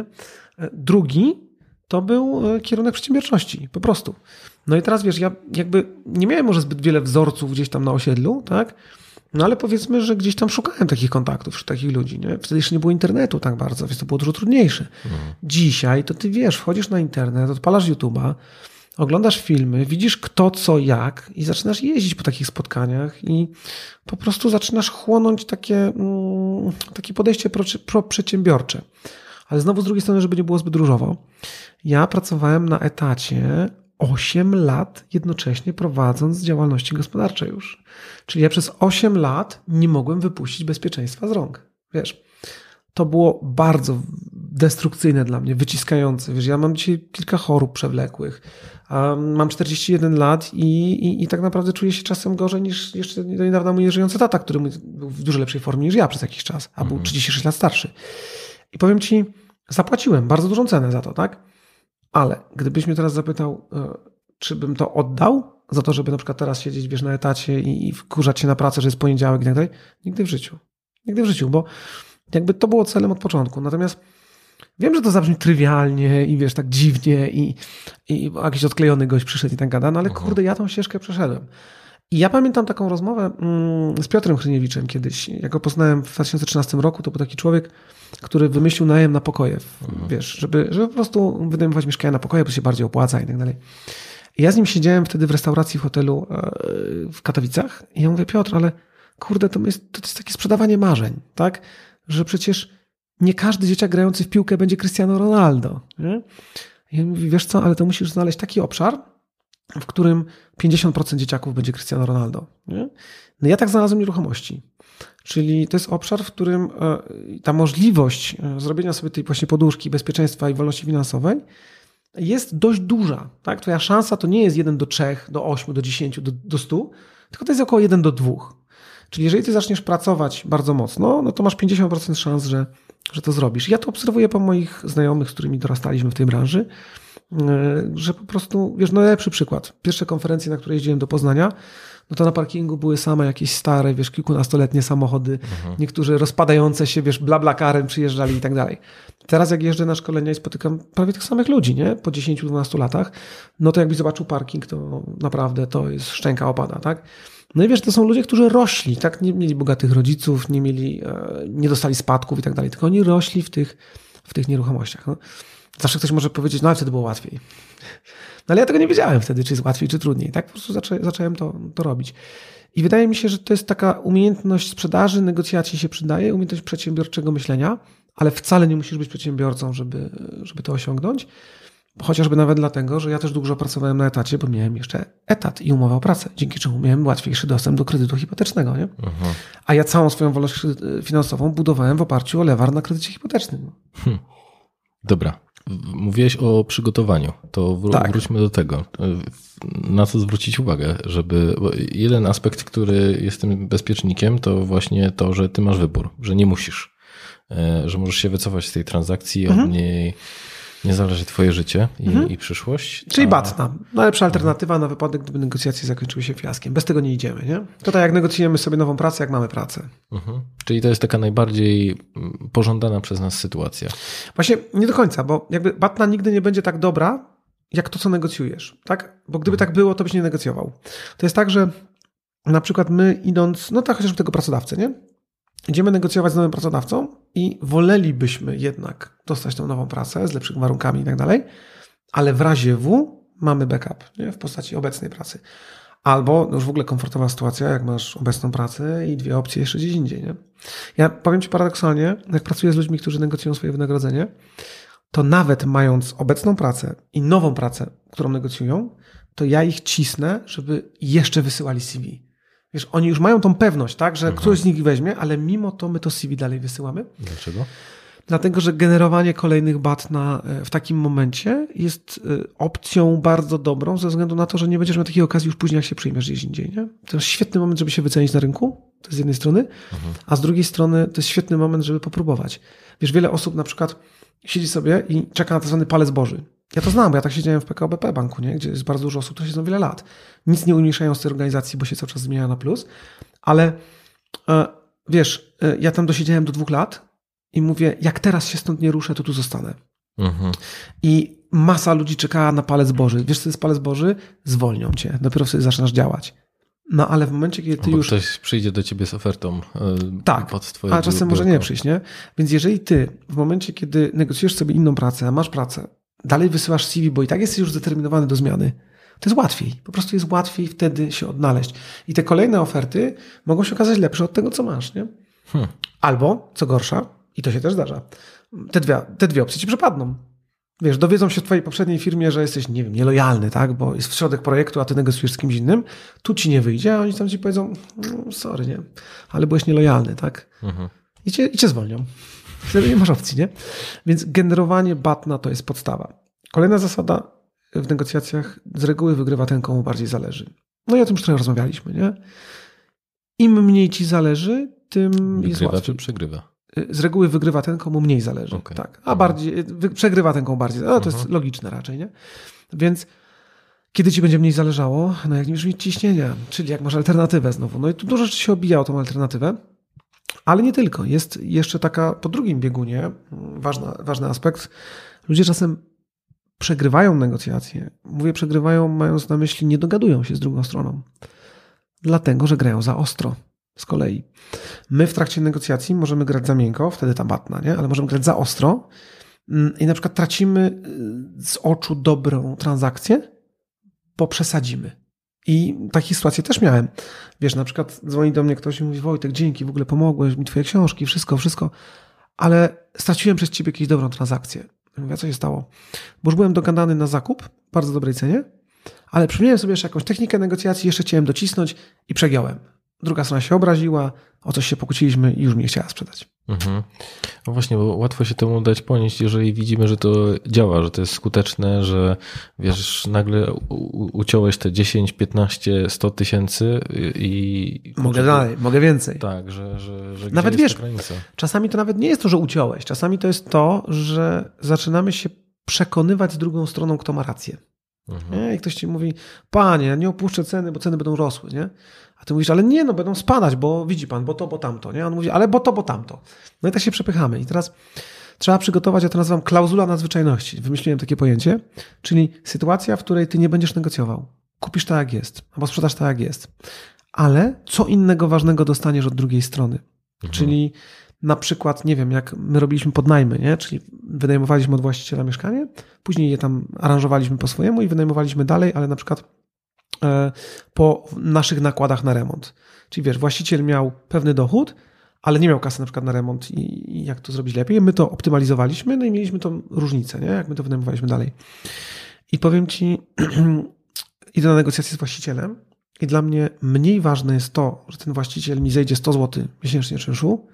E, drugi to był e, kierunek przedsiębiorczości, po prostu. No i teraz wiesz, ja jakby nie miałem może zbyt wiele wzorców gdzieś tam na osiedlu, tak? No ale powiedzmy, że gdzieś tam szukałem takich kontaktów takich ludzi. Nie? Wtedy jeszcze nie było internetu tak bardzo, więc to było dużo trudniejsze. Mhm. Dzisiaj to ty wiesz, wchodzisz na internet, odpalasz YouTube'a, oglądasz filmy, widzisz kto, co, jak i zaczynasz jeździć po takich spotkaniach i po prostu zaczynasz chłonąć takie, mm, takie podejście pro, pro przedsiębiorcze. Ale znowu z drugiej strony, żeby nie było zbyt różowo, ja pracowałem na etacie 8 lat jednocześnie prowadząc działalności gospodarcze już. Czyli ja przez 8 lat nie mogłem wypuścić bezpieczeństwa z rąk. Wiesz, to było bardzo destrukcyjne dla mnie, wyciskające. Wiesz, ja mam dzisiaj kilka chorób przewlekłych. Um, mam 41 lat i, i, i, tak naprawdę czuję się czasem gorzej niż jeszcze do niedawna mój żyjący tata, który był w dużo lepszej formie niż ja przez jakiś czas, a był 36 mhm. lat starszy. I powiem ci, Zapłaciłem bardzo dużą cenę za to, tak? Ale gdybyś mnie teraz zapytał, e, czy bym to oddał za to, żeby na przykład teraz siedzieć, wiesz, na etacie i, i wkurzać się na pracę, że jest poniedziałek i tak dalej, nigdy w życiu. Nigdy w życiu, bo jakby to było celem od początku. Natomiast wiem, że to zabrzmi trywialnie i wiesz, tak dziwnie i, i jakiś odklejony gość przyszedł i tak gada, no ale Mhm. kurde, ja tą ścieżkę przeszedłem. I ja pamiętam taką rozmowę mm, z Piotrem Chryniewiczem kiedyś. Jak go poznałem w 2013 roku, to był taki człowiek, który wymyślił najem na pokoje, w- wiesz, żeby, żeby po prostu wynajmować mieszkania na pokoje, bo się bardziej opłaca i tak dalej. I ja z nim siedziałem wtedy w restauracji w hotelu e, w Katowicach i ja mówię, Piotr, ale kurde, to jest, to jest takie sprzedawanie marzeń, tak? Że przecież nie każdy dzieciak grający w piłkę będzie Cristiano Ronaldo. Nie? I on mówi, wiesz co, ale to musisz znaleźć taki obszar, w którym 50% dzieciaków będzie Cristiano Ronaldo. Nie? No ja tak znalazłem nieruchomości. Czyli to jest obszar, w którym e, ta możliwość e, zrobienia sobie tej właśnie poduszki, bezpieczeństwa i wolności finansowej jest dość duża. Tak? Twoja szansa to nie jest 1 do 3, do 8, do 10, do, do 100, tylko to jest około 1 do 2. Czyli jeżeli ty zaczniesz pracować bardzo mocno, no to masz 50% szans, że, że to zrobisz. Ja to obserwuję po moich znajomych, z którymi dorastaliśmy w tej branży, yy, że po prostu, wiesz, no najlepszy przykład. Pierwsze konferencje, na które jeździłem do Poznania, no to na parkingu były same jakieś stare, wiesz, kilkunastoletnie samochody, niektórzy rozpadające się, wiesz, blablakarem przyjeżdżali i tak dalej. Teraz jak jeżdżę na szkolenia i spotykam prawie tych samych ludzi, nie? Po 10-12 latach, no to jakbyś zobaczył parking, to naprawdę to jest szczęka opada, tak? No i wiesz, to są ludzie, którzy rośli, tak? Nie mieli bogatych rodziców, nie mieli, e, nie dostali spadków i tak dalej, tylko oni rośli w tych, w tych nieruchomościach. No. Zawsze ktoś może powiedzieć, no ale wtedy było łatwiej. No ale ja tego nie wiedziałem wtedy, czy jest łatwiej, czy trudniej. Tak po prostu zaczę, zacząłem to, to robić. I wydaje mi się, że to jest taka umiejętność sprzedaży, negocjacji się przydaje, umiejętność przedsiębiorczego myślenia, ale wcale nie musisz być przedsiębiorcą, żeby, żeby to osiągnąć. Chociażby nawet dlatego, że ja też dużo pracowałem na etacie, bo miałem jeszcze etat i umowę o pracę, dzięki czemu miałem łatwiejszy dostęp do kredytu hipotecznego. Nie? Mhm. A ja całą swoją wolność kredy- finansową budowałem w oparciu o lewar na kredycie hipotecznym. Dobra. Mówiłeś o przygotowaniu. To wró- Tak. wróćmy do tego. Na co zwrócić uwagę, żeby. Jeden aspekt, który jest tym bezpiecznikiem, to właśnie to, że ty masz wybór, że nie musisz. E, Że możesz się wycofać z tej transakcji, Mhm. od niej nie zależy twoje życie i, i przyszłość. Czyli a- batna. Najlepsza alternatywa na wypadek, gdyby negocjacje zakończyły się fiaskiem. Bez tego nie idziemy. Nie? To tak jak negocjujemy sobie nową pracę, jak mamy pracę. Mhm. Czyli to jest taka najbardziej mm, pożądana przez nas sytuacja. Właśnie nie do końca, bo jakby batna nigdy nie będzie tak dobra, jak to, co negocjujesz. Tak? Bo gdyby tak było, to byś nie negocjował. To jest tak, że na przykład my idąc, no tak chociażby tego pracodawcę, nie? Idziemy negocjować z nowym pracodawcą i wolelibyśmy jednak dostać tą nową pracę z lepszymi warunkami i tak dalej, ale w razie W mamy backup nie? w postaci obecnej pracy. Albo no już w ogóle komfortowa sytuacja, jak masz obecną pracę i dwie opcje jeszcze gdzieś indziej. Nie? Ja powiem Ci paradoksalnie, jak pracuję z ludźmi, którzy negocjują swoje wynagrodzenie, to nawet mając obecną pracę i nową pracę, którą negocjują, to ja ich cisnę, żeby jeszcze wysyłali CV. Wiesz, oni już mają tą pewność, tak, że któryś z nich weźmie, ale mimo to my to CV dalej wysyłamy. Dlaczego? Dlatego, że generowanie kolejnych bat na, e, w takim momencie jest e, opcją bardzo dobrą, ze względu na to, że nie będziesz miał takiej okazji już później, jak się przyjmiesz gdzieś indziej. Nie? To jest świetny moment, żeby się wycenić na rynku, to z jednej strony, a z drugiej strony to jest świetny moment, żeby popróbować. Wiesz, wiele osób na przykład siedzi sobie i czeka na tak zwany palec Boży. Ja to znam, bo ja tak siedziałem w PKO BP banku, nie? gdzie jest bardzo dużo osób, które siedzą wiele lat. Nic nie umniejszając tej organizacji, bo się cały czas zmienia na plus, ale e, wiesz, e, ja tam dosiedziałem do dwóch lat i mówię, jak teraz się stąd nie ruszę, to tu zostanę. Mhm. I masa ludzi czekała na palec Boży. Wiesz, co jest palec Boży? Zwolnią cię. Dopiero wtedy zaczynasz działać. No ale w momencie, kiedy ty Bo już... ktoś przyjdzie do ciebie z ofertą e, Tak, pod twoje a czasem może biurko. nie przyjść, nie? Więc jeżeli ty w momencie, kiedy negocjujesz sobie inną pracę, masz pracę, dalej wysyłasz CV, bo i tak jesteś już zdeterminowany do zmiany, to jest łatwiej. Po prostu jest łatwiej wtedy się odnaleźć. I te kolejne oferty mogą się okazać lepsze od tego, co masz, nie? Hmm. Albo, co gorsza, i to się też zdarza, te dwie, te dwie opcje ci przepadną. Wiesz, dowiedzą się w twojej poprzedniej firmie, że jesteś, nie wiem, nielojalny, tak? Bo jest w środek projektu, a ty negocjujesz z kimś innym. Tu ci nie wyjdzie, a oni tam ci powiedzą, "Mm, sorry, nie? Ale byłeś nielojalny, tak? Mhm. I cię, i cię zwolnią. Wtedy nie masz opcji, nie? Więc generowanie batna to jest podstawa. Kolejna zasada w negocjacjach z reguły wygrywa ten, komu bardziej zależy. No i o tym już trochę rozmawialiśmy, nie? Im mniej ci zależy, tym jest Wygrywa łatwiej. czy przegrywa? y, z reguły wygrywa ten, komu mniej zależy. Okej. Tak. A bardziej, wy, przegrywa ten, komu bardziej. No, to jest Mhm. logiczne raczej, nie? Więc kiedy ci będzie mniej zależało? No jak nie będziesz mieć ciśnienia, czyli jak masz alternatywę znowu. No i tu dużo rzeczy się obija o tą alternatywę. Ale nie tylko. Jest jeszcze taka po drugim biegunie ważna, ważny aspekt. Ludzie czasem przegrywają negocjacje. Mówię przegrywają, mając na myśli, nie dogadują się z drugą stroną. Dlatego, że grają za ostro. Z kolei. My w trakcie negocjacji możemy grać za miękko, wtedy ta batna, nie? Ale możemy grać za ostro mm, i na przykład tracimy y, z oczu dobrą transakcję, bo przesadzimy. I takie sytuacje też miałem. Wiesz, na przykład dzwoni do mnie ktoś i mówi: Wojtek, dzięki, w ogóle pomogłeś mi twoje książki, wszystko, wszystko, ale straciłem przez ciebie jakąś dobrą transakcję. Ja Mówię, co się stało? Bo już byłem dogadany na zakup bardzo dobrej cenie, ale przypomniałem sobie jeszcze jakąś technikę negocjacji, jeszcze chciałem docisnąć i przegiąłem. Druga strona się obraziła, o coś się pokłóciliśmy i już mnie chciała sprzedać. Mhm. No właśnie, bo łatwo się temu dać ponieść, jeżeli widzimy, że to działa, że to jest skuteczne, że wiesz, nagle uciąłeś te 10, 15, 100 tysięcy i... Mogę dalej, mogę więcej. Tak, że, że, że Nawet wiesz? Czasami to nawet nie jest to, że uciąłeś. Czasami to jest to, że zaczynamy się przekonywać z drugą stroną, kto ma rację. Mhm. Nie? I ktoś ci mówi, panie, nie opuszczę ceny, bo ceny będą rosły, nie? A ty mówisz, ale nie, no będą spadać, bo widzi pan, bo to, bo tamto, nie? On mówi, ale bo to, bo tamto. No i tak się przepychamy. I teraz trzeba przygotować, ja to nazywam klauzula nadzwyczajności. Wymyśliłem takie pojęcie, czyli sytuacja, w której ty nie będziesz negocjował. Kupisz tak, jak jest, albo sprzedasz tak, jak jest. Ale co innego ważnego dostaniesz od drugiej strony. Czyli na przykład, nie wiem, jak my robiliśmy podnajmy, nie? czyli wynajmowaliśmy od właściciela mieszkanie, później je tam aranżowaliśmy po swojemu i wynajmowaliśmy dalej, ale na przykład po naszych nakładach na remont. Czyli wiesz, właściciel miał pewny dochód, ale nie miał kasy na przykład na remont i, i jak to zrobić lepiej. My to optymalizowaliśmy, no i mieliśmy tą różnicę, nie? jak my to wynajmowaliśmy dalej. I powiem ci, (clears throat) idę na negocjacje z właścicielem i dla mnie mniej ważne jest to, że ten właściciel mi zejdzie 100 zł miesięcznie czynszu,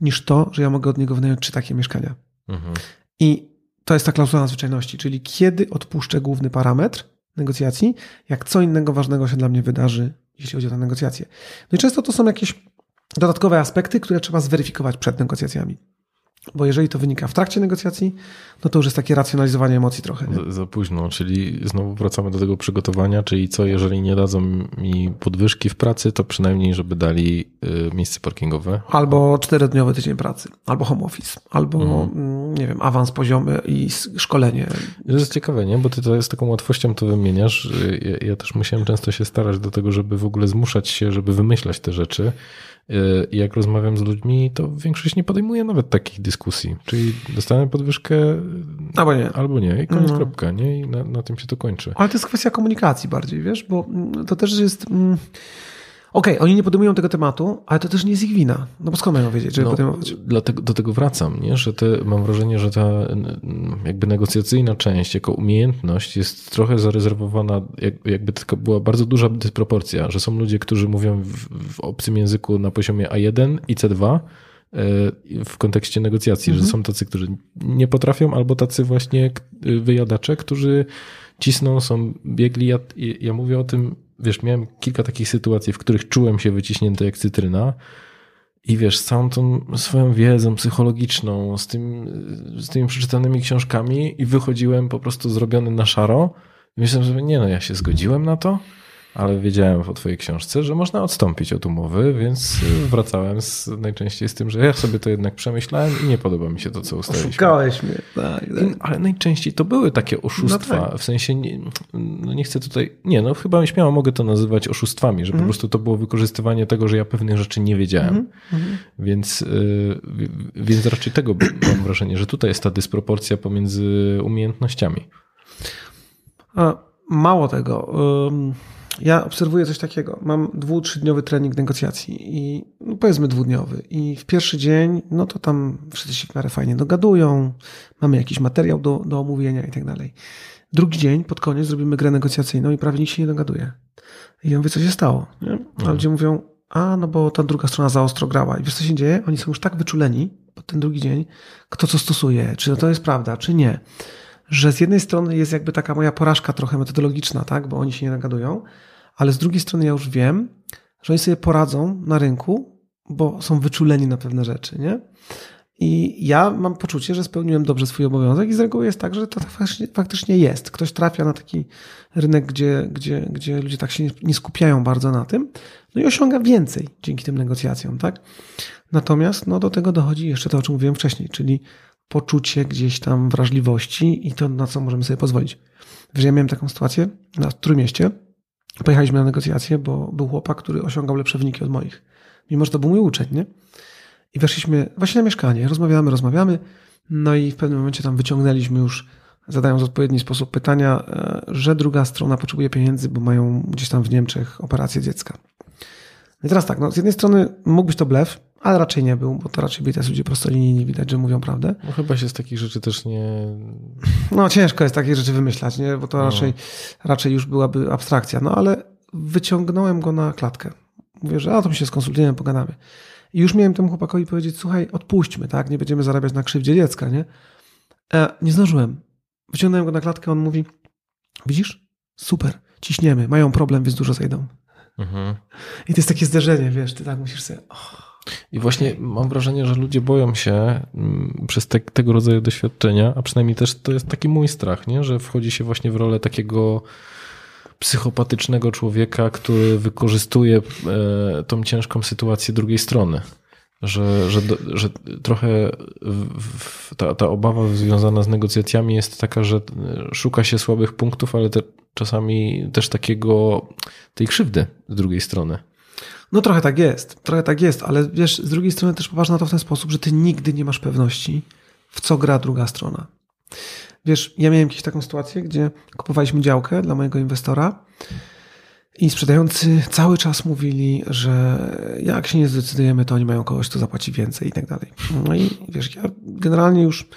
niż to, że ja mogę od niego wynająć trzy takie mieszkania. Mhm. I to jest ta klauzula nadzwyczajności, czyli kiedy odpuszczę główny parametr negocjacji, jak co innego ważnego się dla mnie wydarzy, jeśli chodzi o te negocjacje. No i często to są jakieś dodatkowe aspekty, które trzeba zweryfikować przed negocjacjami. Bo jeżeli to wynika w trakcie negocjacji, no to już jest takie racjonalizowanie emocji trochę. Za, za późno, czyli znowu wracamy do tego przygotowania, czyli co, jeżeli nie dadzą mi podwyżki w pracy, to przynajmniej, żeby dali y, miejsce parkingowe. Albo czterodniowy tydzień pracy, albo home office, albo Mhm. mm, nie wiem, awans poziomy i szkolenie. To jest ciekawe, nie? Bo ty to z taką łatwością to wymieniasz. Ja, ja też musiałem często się starać do tego, żeby w ogóle zmuszać się, żeby wymyślać te rzeczy. Y, I jak rozmawiam z ludźmi, to większość nie podejmuje nawet takich dyskusji. Czyli dostanę podwyżkę Albo nie. albo nie i koniec No. kropka, nie? I na, na tym się to kończy. Ale to jest kwestia komunikacji bardziej, wiesz, bo mm, to też jest. mm, Okej, oni nie podejmują tego tematu, ale to też nie jest ich wina. No bo skąd mają wiedzieć, żeby No, podejmować? dlatego, do tego wracam, nie? że te, mam wrażenie, że ta jakby negocjacyjna część jako umiejętność jest trochę zarezerwowana, jak, jakby tylko była bardzo duża dysproporcja, że są ludzie, którzy mówią w, w obcym języku na poziomie A1 i C2 e, w kontekście negocjacji, że są tacy, którzy nie potrafią, albo tacy właśnie wyjadacze, którzy cisną, są biegli. Ja, ja mówię o tym, wiesz, miałem kilka takich sytuacji, w których czułem się wyciśnięty jak cytryna, i wiesz, z całą tą swoją wiedzą psychologiczną, z, tym, z tymi przeczytanymi książkami i wychodziłem po prostu zrobiony na szaro. Myślałem, że nie no, ja się zgodziłem na to, ale wiedziałem o twojej książce, że można odstąpić od umowy, więc wracałem z, najczęściej z tym, że ja sobie to jednak przemyślałem i nie podoba mi się to, co ustaliliśmy. Szukałeś mnie. Tak, tak. Ale najczęściej to były takie oszustwa. No tak. W sensie, nie, no nie chcę tutaj. Nie, no chyba śmiało mogę to nazywać oszustwami, że po prostu to było wykorzystywanie tego, że ja pewnych rzeczy nie wiedziałem. Więc, yy, więc raczej tego mam wrażenie, że tutaj jest ta dysproporcja pomiędzy umiejętnościami. Mało tego. Ja obserwuję coś takiego. Mam dwu, trzydniowy trening negocjacji i no powiedzmy dwudniowy. I w pierwszy dzień, no to tam wszyscy się w miarę fajnie dogadują, mamy jakiś materiał do, do omówienia i tak dalej. Drugi dzień, pod koniec, zrobimy grę negocjacyjną i prawie nikt się nie dogaduje. I ja mówię, co się stało? Nie? A ludzie mówią, a no bo ta druga strona za ostro grała. I wiesz co się dzieje? Oni są już tak wyczuleni pod ten drugi dzień, kto co stosuje, czy to jest prawda, czy nie że z jednej strony jest jakby taka moja porażka trochę metodologiczna, tak, bo oni się nie nagadują, ale z drugiej strony ja już wiem, że oni sobie poradzą na rynku, bo są wyczuleni na pewne rzeczy, nie? I ja mam poczucie, że spełniłem dobrze swój obowiązek i z reguły jest tak, że to faktycznie, jest. Ktoś trafia na taki rynek, gdzie, gdzie, gdzie ludzie tak się nie skupiają bardzo na tym, no i osiąga więcej dzięki tym negocjacjom, tak? Natomiast no, do tego dochodzi jeszcze to, o czym mówiłem wcześniej, czyli poczucie gdzieś tam wrażliwości i to, na co możemy sobie pozwolić. Wiesz, ja miałem taką sytuację na Trójmieście. Pojechaliśmy na negocjacje, bo był chłopak, który osiągał lepsze wyniki od moich. Mimo, że to był mój uczeń, nie? I weszliśmy właśnie na mieszkanie, rozmawiamy, rozmawiamy, no i w pewnym momencie tam wyciągnęliśmy już, zadając w odpowiedni sposób pytania, e, że druga strona potrzebuje pieniędzy, bo mają gdzieś tam w Niemczech operację dziecka. I teraz tak, no z jednej strony mógł być to blef, ale raczej nie był, bo to raczej tacy ludzie prostolinijni, widać, że mówią prawdę. No chyba się z takich rzeczy też nie... No ciężko jest takie rzeczy wymyślać, nie? bo to no. raczej, raczej już byłaby abstrakcja. No ale wyciągnąłem go na klatkę. Mówię, że a to my się skonsultujemy, pogadamy. I już miałem temu chłopakowi powiedzieć, słuchaj, odpuśćmy, tak? Nie będziemy zarabiać na krzywdzie dziecka, nie? E, nie zdążyłem. Wyciągnąłem go na klatkę, on mówi, widzisz? Super, ciśniemy, mają problem, więc dużo zejdą. Mhm. I to jest takie zderzenie, wiesz, ty tak musisz sobie... Oh. I właśnie mam wrażenie, że ludzie boją się mm, przez te, tego rodzaju doświadczenia, a przynajmniej też to jest taki mój strach, nie? że wchodzi się właśnie w rolę takiego psychopatycznego człowieka, który wykorzystuje e, tą ciężką sytuację drugiej strony. Że, że, że trochę ta, ta obawa związana z negocjacjami jest taka, że szuka się słabych punktów, ale te, czasami też takiego tej krzywdy z drugiej strony. No trochę tak jest, trochę tak jest, ale wiesz, z drugiej strony też popatrz na to w ten sposób, że ty nigdy nie masz pewności, w co gra druga strona. Wiesz, ja miałem jakąś taką sytuację, gdzie kupowaliśmy działkę dla mojego inwestora i sprzedający cały czas mówili, że jak się nie zdecydujemy, to oni mają kogoś, kto zapłaci więcej i tak dalej. No i wiesz, ja generalnie już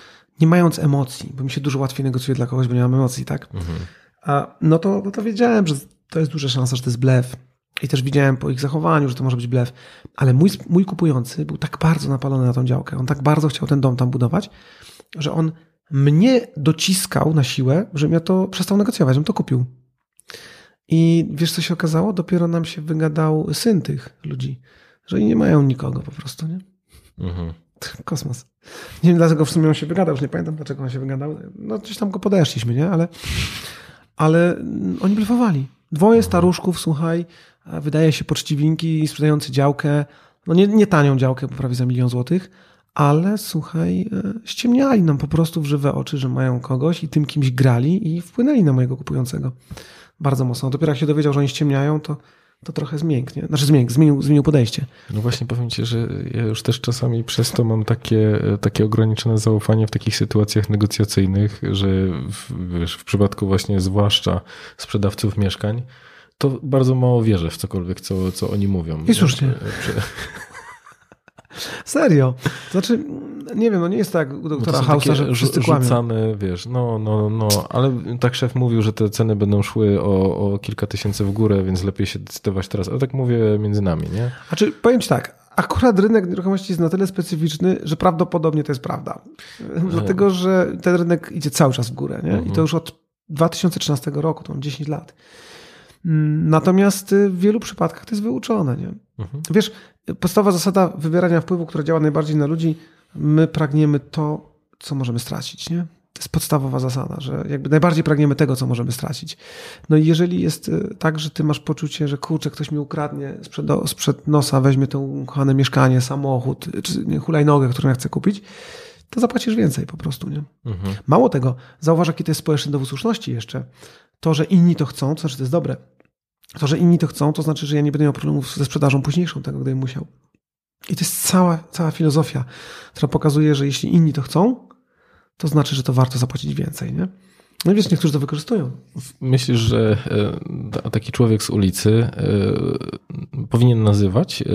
nie mając emocji, bo mi się dużo łatwiej negocjuje dla kogoś, bo nie mam emocji, tak? Mhm. A, no, to, no to wiedziałem, że to jest duża szansa, że to jest blef. I też widziałem po ich zachowaniu, że to może być blef. Ale mój, mój kupujący był tak bardzo napalony na tą działkę, on tak bardzo chciał ten dom tam budować, że on mnie dociskał na siłę, żebym ja to przestał negocjować, żebym to kupił. I wiesz, co się okazało? Dopiero nam się wygadał syn tych ludzi, że oni nie mają nikogo po prostu, nie? Mhm. Kosmos. Nie wiem, dlaczego w sumie on się wygadał, już nie pamiętam, dlaczego on się wygadał. No, gdzieś tam go podeszliśmy, nie? Ale, ale oni blefowali. Dwoje staruszków, słuchaj, wydaje się poczciwinki, sprzedający działkę, no nie, nie tanią działkę, bo prawie za milion złotych, ale słuchaj, e, ściemniali nam po prostu w żywe oczy, że mają kogoś i tym kimś grali i wpłynęli na mojego kupującego bardzo mocno. Dopiero jak się dowiedział, że oni ściemniają, to, to trochę zmięknie. Znaczy zmięk, zmienił, zmienił podejście. No właśnie powiem ci, że ja już też czasami przez to mam takie, takie ograniczone zaufanie w takich sytuacjach negocjacyjnych, że w, wiesz, w przypadku właśnie zwłaszcza sprzedawców mieszkań, to bardzo mało wierzę w cokolwiek, co, co oni mówią. I słusznie. (laughs) Serio. Znaczy, nie wiem, no nie jest tak u doktora Hausa, że wszyscy rzucane, wiesz, no, no, no, ale tak szef mówił, że te ceny będą szły o, o kilka tysięcy w górę, więc lepiej się decydować teraz. Ale tak mówię między nami, nie? Znaczy, powiem ci tak, akurat rynek nieruchomości jest na tyle specyficzny, że prawdopodobnie to jest prawda. Dlatego, że ten rynek idzie cały czas w górę, nie? I to mhm. już od 2013 roku, to 10 lat. Natomiast w wielu przypadkach to jest wyuczone. Nie? Mhm. Wiesz, podstawowa zasada wybierania wpływu, która działa najbardziej na ludzi, my pragniemy to, co możemy stracić. Nie? To jest podstawowa zasada, że jakby najbardziej pragniemy tego, co możemy stracić. No i jeżeli jest y, tak, że ty masz poczucie, że kurczę, ktoś mi ukradnie sprzed, sprzed nosa, weźmie to ukochane mieszkanie, samochód, czy nie, hulajnogę, którą ja chcę kupić, to zapłacisz więcej po prostu. Nie? Mhm. Mało tego, zauważ, jaki to jest społeczny dowód słuszności jeszcze. To, że inni to chcą, to znaczy to jest dobre. To, że inni to chcą, to znaczy, że ja nie będę miał problemów ze sprzedażą późniejszą tego, gdybym musiał. I to jest cała, cała filozofia, która pokazuje, że jeśli inni to chcą, to znaczy, że to warto zapłacić więcej. Nie? No i wiesz, niektórzy to wykorzystują. Myślisz, że e, taki człowiek z ulicy e, powinien nazywać e,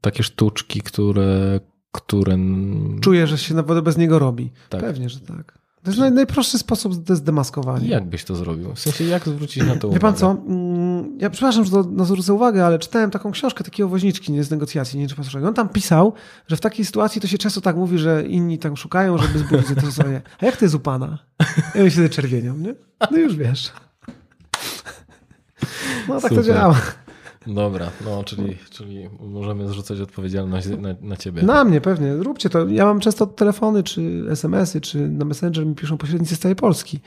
takie sztuczki, które. Które... Czuje, że się nawet bez niego robi. Tak. Pewnie, że tak. To jest najprostszy sposób to jest demaskowanie. Jak byś to zrobił? W sensie, jak zwrócić na to uwagę? Wie pan co? Mm, ja przepraszam, że to na zwrócę uwagę, ale czytałem taką książkę takiego woźniczki nie z negocjacji, nie wiem, czy pan On tam pisał, że w takiej sytuacji to się często tak mówi, że inni tam szukają, żeby zbudzić to sobie. A jak to jest u pana? Ja myślę, że czerwienią, nie? No już wiesz. No tak Super. to działa. Dobra, no czyli, czyli możemy zrzucać odpowiedzialność na, na ciebie. Na mnie pewnie, róbcie to. Ja mam często telefony, czy SMS-y, czy na Messenger mi piszą pośrednicy z całej Polski.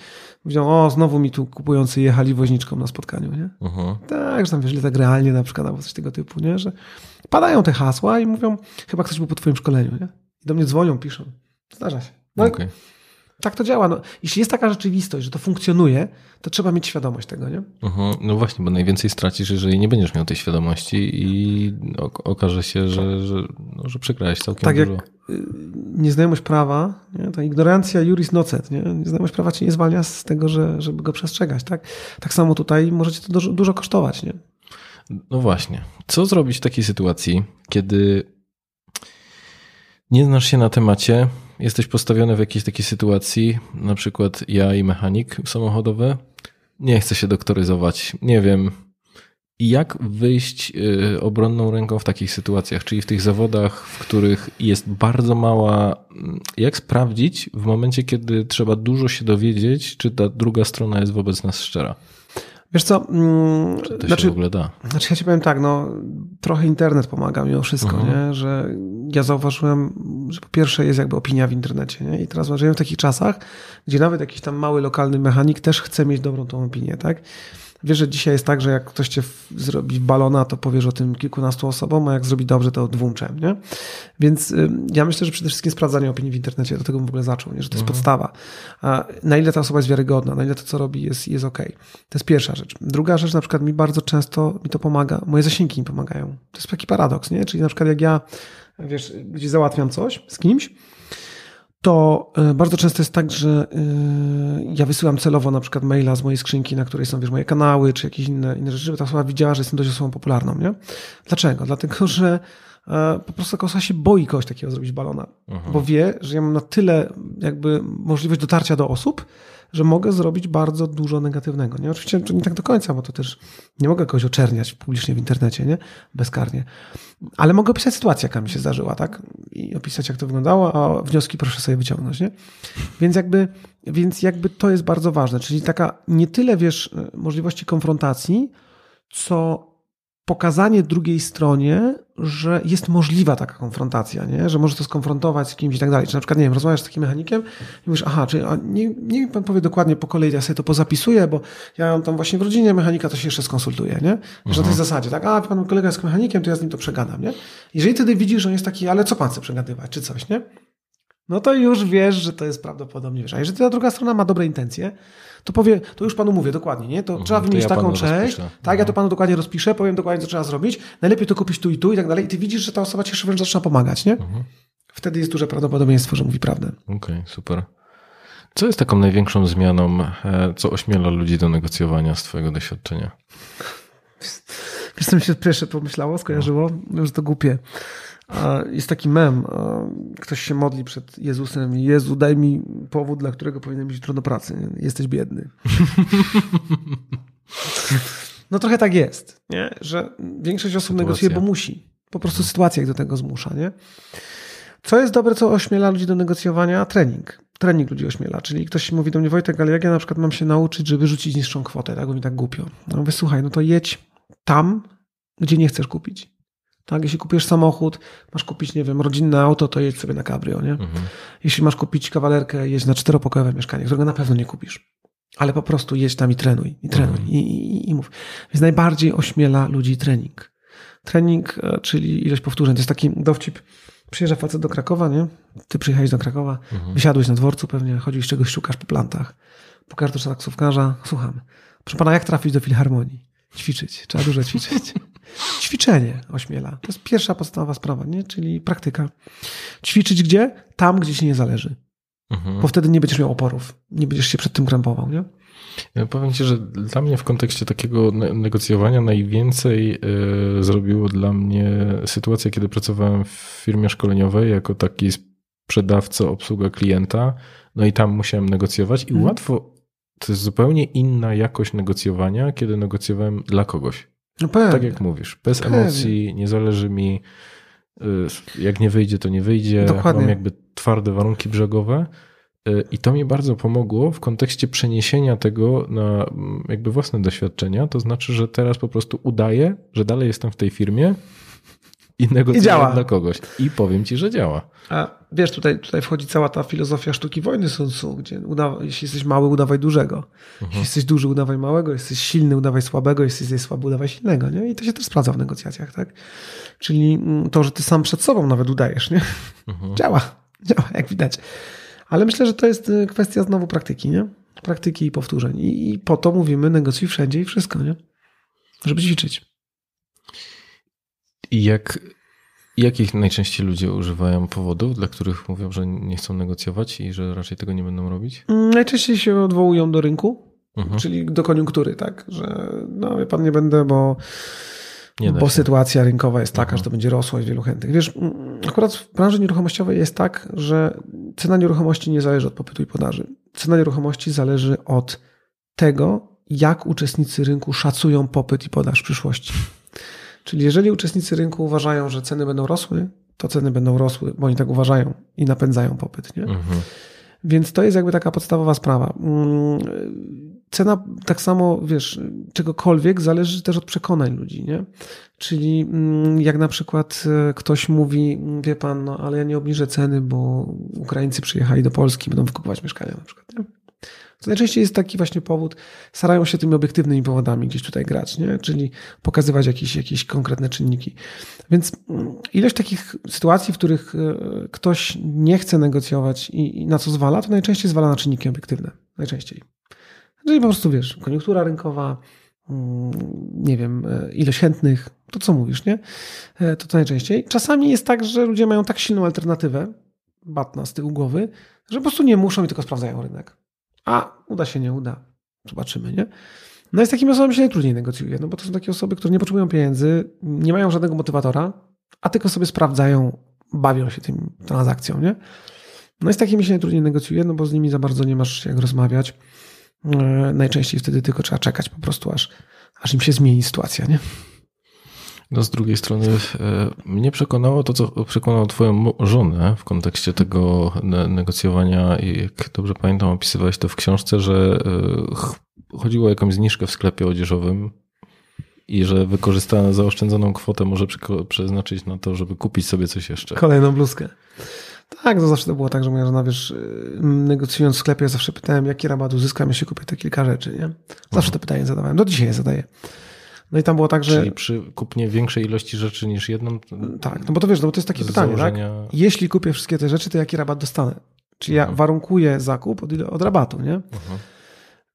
Mówią, o, znowu mi tu kupujący jechali woźniczką na spotkaniu, nie? Mhm. Tak, że tam wiesz, tak realnie na przykład, albo coś tego typu, nie? Że padają te hasła i mówią, chyba ktoś był po twoim szkoleniu, nie? I do mnie dzwonią, piszą. Zdarza się. No, Okej. Tak to działa. No, jeśli jest taka rzeczywistość, że to funkcjonuje, to trzeba mieć świadomość tego, nie? Mhm. No właśnie, bo najwięcej stracisz, jeżeli nie będziesz miał tej świadomości i ok- okaże się, że, że, no, że przegrałeś całkiem Tak jak dużo. y, nieznajomość prawa, nie? ta ignorancja juris nocet, nie? nieznajomość prawa cię nie zwalnia z tego, że, żeby go przestrzegać. Tak? tak samo tutaj możecie to dużo, dużo kosztować. Nie? No właśnie. Co zrobić w takiej sytuacji, kiedy nie znasz się na temacie, jesteś postawiony w jakiejś takiej sytuacji, na przykład ja i mechanik samochodowy, nie chcę się doktoryzować, nie wiem. Jak wyjść y, obronną ręką w takich sytuacjach, czyli w tych zawodach, w których jest bardzo mała. mm, Jak sprawdzić w momencie, kiedy trzeba dużo się dowiedzieć, czy ta druga strona jest wobec nas szczera? Wiesz co, mm, Czy to się znaczy, w ogóle da? znaczy ja ci powiem tak, no trochę internet pomaga mimo wszystko, Mhm. nie? że ja zauważyłem, że po pierwsze jest jakby opinia w internecie nie? i teraz żyjemy w takich czasach, gdzie nawet jakiś tam mały lokalny mechanik też chce mieć dobrą tą opinię, tak? Wiesz, że dzisiaj jest tak, że jak ktoś cię zrobi balona, to powiesz o tym kilkunastu osobom, a jak zrobi dobrze, to dwóm trzem, nie? Więc y, ja myślę, że przede wszystkim sprawdzanie opinii w internecie, do tego bym w ogóle zaczął, nie? że to jest podstawa. A na ile ta osoba jest wiarygodna, na ile to, co robi, jest, jest okej. To jest pierwsza rzecz. Druga rzecz, na przykład mi bardzo często mi to pomaga, moje zasięgi mi pomagają. To jest taki paradoks, nie? Czyli na przykład jak ja, wiesz, gdzieś załatwiam coś z kimś, to y, bardzo często jest tak, że y, ja wysyłam celowo na przykład maila z mojej skrzynki, na której są wiesz, moje kanały, czy jakieś inne, inne rzeczy, żeby ta osoba widziała, że jestem dość osobą popularną, nie? Dlaczego? Dlatego, że e, po prostu taka osoba się boi kogoś takiego zrobić balona, bo wie, że ja mam na tyle jakby możliwość dotarcia do osób, że mogę zrobić bardzo dużo negatywnego. Nie? Oczywiście nie tak do końca, bo to też nie mogę kogoś oczerniać publicznie w internecie, nie? Bezkarnie. Ale mogę opisać sytuację, jaka mi się zdarzyła, tak? I opisać, jak to wyglądało, a wnioski proszę sobie wyciągnąć, nie? Więc jakby, więc jakby to jest bardzo ważne. Czyli taka nie tyle, wiesz, możliwości konfrontacji, co pokazanie drugiej stronie, że jest możliwa taka konfrontacja, nie? że może to skonfrontować z kimś i tak dalej. Czy na przykład, nie wiem, rozmawiasz z takim mechanikiem i mówisz, aha, czy nie, nie pan powie dokładnie po kolei, ja sobie to pozapisuję, bo ja mam tam właśnie w rodzinie mechanika, to się jeszcze skonsultuję, nie? Że na tej zasadzie, tak, a pan kolega jest mechanikiem, to ja z nim to przegadam, nie? Jeżeli wtedy widzisz, że on jest taki, ale co pan chce przegadywać, czy coś, nie? No to już wiesz, że to jest prawdopodobnie wiesz. A jeżeli ta druga strona ma dobre intencje, to powie, to już panu mówię dokładnie, nie? To trzeba to wymienić ja taką część. rozpiszę. Tak, ja to panu dokładnie rozpiszę, powiem dokładnie, co trzeba zrobić. Najlepiej to kupić tu i tu i tak dalej. I ty widzisz, że ta osoba ci jeszcze wręcz zaczyna pomagać, nie? Wtedy jest duże prawdopodobieństwo, że mówi prawdę. Okej, super. Co jest taką największą zmianą, e, co ośmiela ludzi do negocjowania z Twojego doświadczenia? Wiesz, co mi się pierwsze pomyślało, skojarzyło, że to głupie. Jest taki mem, ktoś się modli przed Jezusem i Jezu, daj mi powód, dla którego powinienem iść jutro do pracy. Jesteś biedny. (laughs) No trochę tak jest, nie? że większość osób Sytuacja. negocjuje, bo musi. Po prostu sytuacja ich do tego zmusza. Nie? Co jest dobre, co ośmiela ludzi do negocjowania? Trening. Trening ludzi ośmiela. Czyli ktoś mówi do mnie, Wojtek, ale jak ja na przykład mam się nauczyć, żeby rzucić niższą kwotę, tak bo mi tak głupio. No mówię, słuchaj, no to jedź tam, gdzie nie chcesz kupić. Tak, jeśli kupujesz samochód, masz kupić, nie wiem, rodzinne auto, to jedź sobie na cabrio, nie? Jeśli masz kupić kawalerkę, jedź na czteropokojowe mieszkanie, którego na pewno nie kupisz. Ale po prostu jedź tam i trenuj, i trenuj, i, i, i mów. Więc najbardziej ośmiela ludzi trening. Trening, e, czyli ilość powtórzeń. To jest taki dowcip. Przyjeżdża facet do Krakowa, nie? Ty przyjechałeś do Krakowa, wysiadłeś na dworcu pewnie, chodzisz czegoś szukasz po plantach. Pokażesz do taksówkarza, słucham. Proszę pana, jak trafić do filharmonii? Ćwiczyć, trzeba dużo ćwiczyć. (laughs) Ćwiczenie ośmiela. To jest pierwsza podstawowa sprawa, nie? czyli praktyka. Ćwiczyć gdzie? Tam, gdzie ci nie zależy. Mhm. Bo wtedy nie będziesz miał oporów. Nie będziesz się przed tym krępował, nie? Ja powiem Ci, że dla mnie w kontekście takiego ne- negocjowania najwięcej y, zrobiło dla mnie sytuacja, kiedy pracowałem w firmie szkoleniowej jako taki sprzedawca, obsługa klienta, no i tam musiałem negocjować i Mhm. łatwo, to jest zupełnie inna jakość negocjowania, kiedy negocjowałem dla kogoś. No. Tak jak mówisz, bez Pewnie. emocji, nie zależy mi, y, jak nie wyjdzie, to nie wyjdzie. Dokładnie. Mam jakby twarde warunki brzegowe Y, I to mi bardzo pomogło w kontekście przeniesienia tego na mm, jakby własne doświadczenia. To znaczy, że teraz po prostu udaję, że dalej jestem w tej firmie i negocjuję I działa. dla kogoś. I powiem ci, że działa. A wiesz, tutaj, tutaj wchodzi cała ta filozofia sztuki wojny Sun Tzu, gdzie udawa, jeśli jesteś mały, udawaj dużego. Jeśli jesteś duży, udawaj małego. Jesteś silny, udawaj słabego. Jeśli jesteś słaby, udawaj silnego. Nie? I to się też sprawdza w negocjacjach. Tak? Czyli mm, to, że ty sam przed sobą nawet udajesz. Nie? Działa. Działa, jak widać. Ale myślę, że to jest y, kwestia znowu praktyki. Nie? Praktyki i powtórzeń. I, I po to mówimy negocjuj wszędzie i wszystko. Nie? Żeby ćwiczyć. I jak, jakich najczęściej ludzie używają powodów, dla których mówią, że nie chcą negocjować i że raczej tego nie będą robić? Mm, Najczęściej się odwołują do rynku, Mhm. czyli do koniunktury, tak? Że no wie pan, nie będę, bo, bo sytuacja rynkowa jest taka, Mhm. że to będzie rosło i wielu chętnych. Wiesz, mm, akurat w branży nieruchomościowej jest tak, że cena nieruchomości nie zależy od popytu i podaży. Cena nieruchomości zależy od tego, jak uczestnicy rynku szacują popyt i podaż w przyszłości. Czyli jeżeli uczestnicy rynku uważają, że ceny będą rosły, to ceny będą rosły, bo oni tak uważają i napędzają popyt. Nie? Mhm. Więc to jest jakby taka podstawowa sprawa. Mm, Cena tak samo, wiesz, czegokolwiek zależy też od przekonań ludzi, nie? Czyli mm, jak na przykład e, ktoś mówi, wie pan, no ale ja nie obniżę ceny, bo Ukraińcy przyjechali do Polski, będą wykupywać mieszkania na przykład, nie? To najczęściej jest taki właśnie powód, starają się tymi obiektywnymi powodami gdzieś tutaj grać, nie? czyli pokazywać jakieś, jakieś konkretne czynniki. Więc mm, ilość takich sytuacji, w których e, ktoś nie chce negocjować i, i na co zwala, to najczęściej zwala na czynniki obiektywne. Najczęściej. Czyli po prostu wiesz, koniunktura rynkowa, mm, nie wiem, e, ilość chętnych, to co mówisz, nie? E, To to najczęściej. Czasami jest tak, że ludzie mają tak silną alternatywę, batna z tyłu głowy, że po prostu nie muszą i tylko sprawdzają rynek. A uda się, nie uda. Zobaczymy, nie? No i z takimi osobami się najtrudniej negocjuje, no bo to są takie osoby, które nie potrzebują pieniędzy, nie mają żadnego motywatora, a tylko sobie sprawdzają, bawią się tym transakcją, nie? No i z takimi się najtrudniej negocjuje, no bo z nimi za bardzo nie masz jak rozmawiać. E, Najczęściej wtedy tylko trzeba czekać po prostu, aż, aż im się zmieni sytuacja, nie? No z drugiej strony e, mnie przekonało to, co przekonało twoją żonę w kontekście tego ne- negocjowania i jak dobrze pamiętam opisywałeś to w książce, że e, ch- chodziło o jakąś zniżkę w sklepie odzieżowym i że wykorzystana zaoszczędzoną kwotę może przeznaczyć na to, żeby kupić sobie coś jeszcze. Kolejną bluzkę. Tak, to zawsze to było tak, że moja żona, wiesz, y, negocjując w sklepie, zawsze pytałem, jaki rabat uzyskam, jeśli kupię te kilka rzeczy, nie? Zawsze to pytanie zadawałem. Do dzisiaj je zadaję. No i tam było tak, że... Czyli przy kupnie większej ilości rzeczy niż jedną, Tak, no bo to wiesz, no bo to jest takie pytanie, założenia- tak? Jeśli kupię wszystkie te rzeczy, to jaki rabat dostanę? Czy ja Mhm. warunkuję zakup od, od rabatu, nie?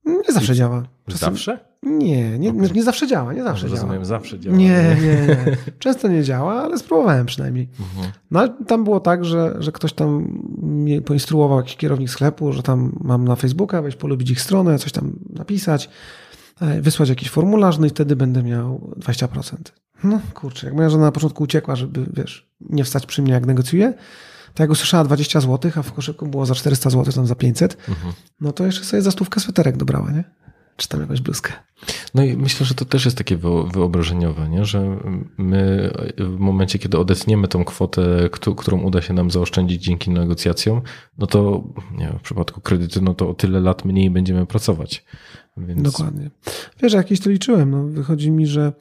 Nie zawsze działa. Czasem- zawsze? Nie, nie, nie, nie zawsze działa, nie zawsze działa. Rozumiem, zawsze działa. Nie, nie, nie. Często nie działa, ale spróbowałem przynajmniej. Mhm. No ale tam było tak, że, że ktoś tam mnie poinstruował, jakiś kierownik sklepu, że tam mam na Facebooka wejść, polubić ich stronę, coś tam napisać, wysłać jakiś formularz, no i wtedy będę miał 20%. No kurczę, jak moja żona na początku uciekła, żeby, wiesz, nie wstać przy mnie jak negocjuję, to jak usłyszała 20 zł, a w koszyku było za 400 zł, tam za 500, Mhm. no to jeszcze sobie za stówkę sweterek dobrała, nie? Czy tam jakąś bluzkę. No i myślę, że to też jest takie wyo- wyobrażeniowe, nie? że my w momencie, kiedy odetniemy tą kwotę, któ- którą uda się nam zaoszczędzić dzięki negocjacjom, no to nie w przypadku kredytu, no to o tyle lat mniej będziemy pracować. Więc Dokładnie. Wiesz, jak jakieś to liczyłem, no wychodzi mi, że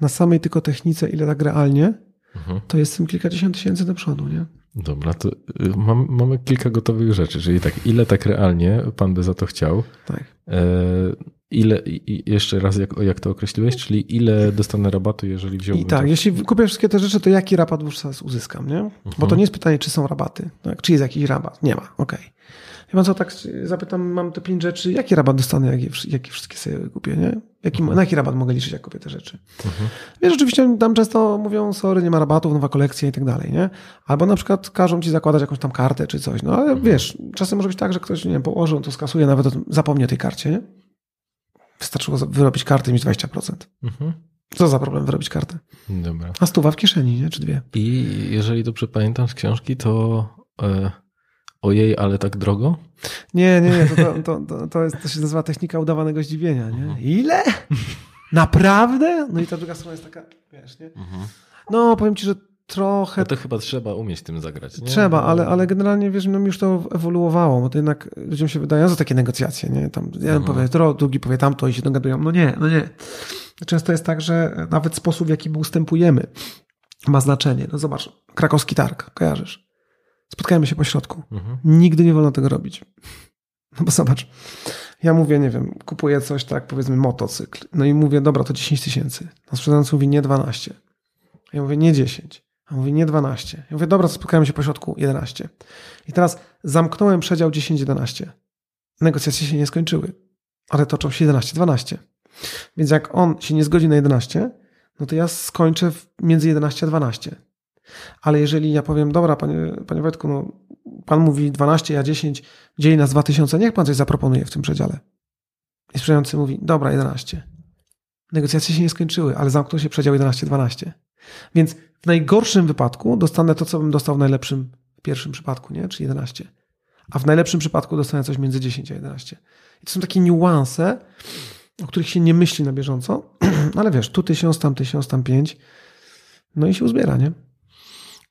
na samej tylko technice, ile tak realnie, Mhm. to jest tym kilkadziesiąt tysięcy do przodu, nie? Dobra, to y, mam, mamy kilka gotowych rzeczy, czyli tak, ile tak realnie pan by za to chciał? Tak. E, ile, jeszcze raz, jak, jak to określiłeś, czyli ile dostanę rabatu, jeżeli wziąłbym I tak, to? jeśli kupię wszystkie te rzeczy, to jaki rabat wówczas uzyskam, nie? Bo to nie jest pytanie, czy są rabaty. Tak? Czy jest jakiś rabat? Nie ma, okej. Wie pan co, tak zapytam, mam te pięć rzeczy, jaki rabat dostanę, jak je, wsz- jak je wszystkie sobie kupię, nie? Jaki, Na jaki rabat mogę liczyć, jak kupię te rzeczy? Wiesz, oczywiście tam często mówią, sorry, nie ma rabatów, nowa kolekcja i tak dalej, nie? Albo na przykład każą ci zakładać jakąś tam kartę czy coś, no ale wiesz, czasem może być tak, że ktoś, nie wiem, położył, to skasuje, nawet zapomni o tej karcie, nie? Wystarczyło wyrobić kartę i mieć 20%. Mhm. Co za problem wyrobić kartę? Dobra. A stuwa w kieszeni, nie? Czy dwie? I jeżeli dobrze pamiętam z książki, to e, ojej, ale tak drogo? Nie, nie, nie, to, to, to, to, jest, to się nazywa technika udawanego zdziwienia, nie? Ile? Naprawdę? No i ta druga strona jest taka, wiesz, nie? No, powiem ci, że trochę No to chyba trzeba umieć tym zagrać. Nie? Trzeba, ale, ale generalnie wiesz, no mi już to ewoluowało, bo to jednak ludziom się wydaje, że takie negocjacje, nie? Tam jeden Mhm. powie to, drugi powie tamto i się dogadują. No nie, no nie. Często jest tak, że nawet sposób, w jaki my ustępujemy, ma znaczenie. No zobacz, krakowski targ, kojarzysz? Spotkajmy się po środku. Mhm. Nigdy nie wolno tego robić. (laughs) No bo zobacz, ja mówię, nie wiem, kupuję coś, tak, powiedzmy motocykl, no i mówię, dobra, to 10 tysięcy. A sprzedający mówi, nie 12. Ja mówię, nie 10. A mówi, nie 12. Ja mówię, dobra, spotkajmy się po środku, 11. I teraz zamknąłem przedział 10-11. Negocjacje się nie skończyły, ale toczą się 11-12. Więc jak on się nie zgodzi na 11, no to ja skończę między 11 a 12. Ale jeżeli ja powiem, dobra, panie, panie Wojtku, no, pan mówi 12, ja 10, dzieli nas 2000, niech pan coś zaproponuje w tym przedziale. I sprzedający mówi, dobra, 11. Negocjacje się nie skończyły, ale zamknął się przedział 11-12. Więc w najgorszym wypadku dostanę to, co bym dostał w najlepszym, w pierwszym przypadku, nie? czyli 11. A w najlepszym przypadku dostanę coś między 10 a 11. I to są takie niuanse, o których się nie myśli na bieżąco, (clears throat) ale wiesz, tu tysiąc, tam tysiąc, tam pięć, no i się uzbiera, nie?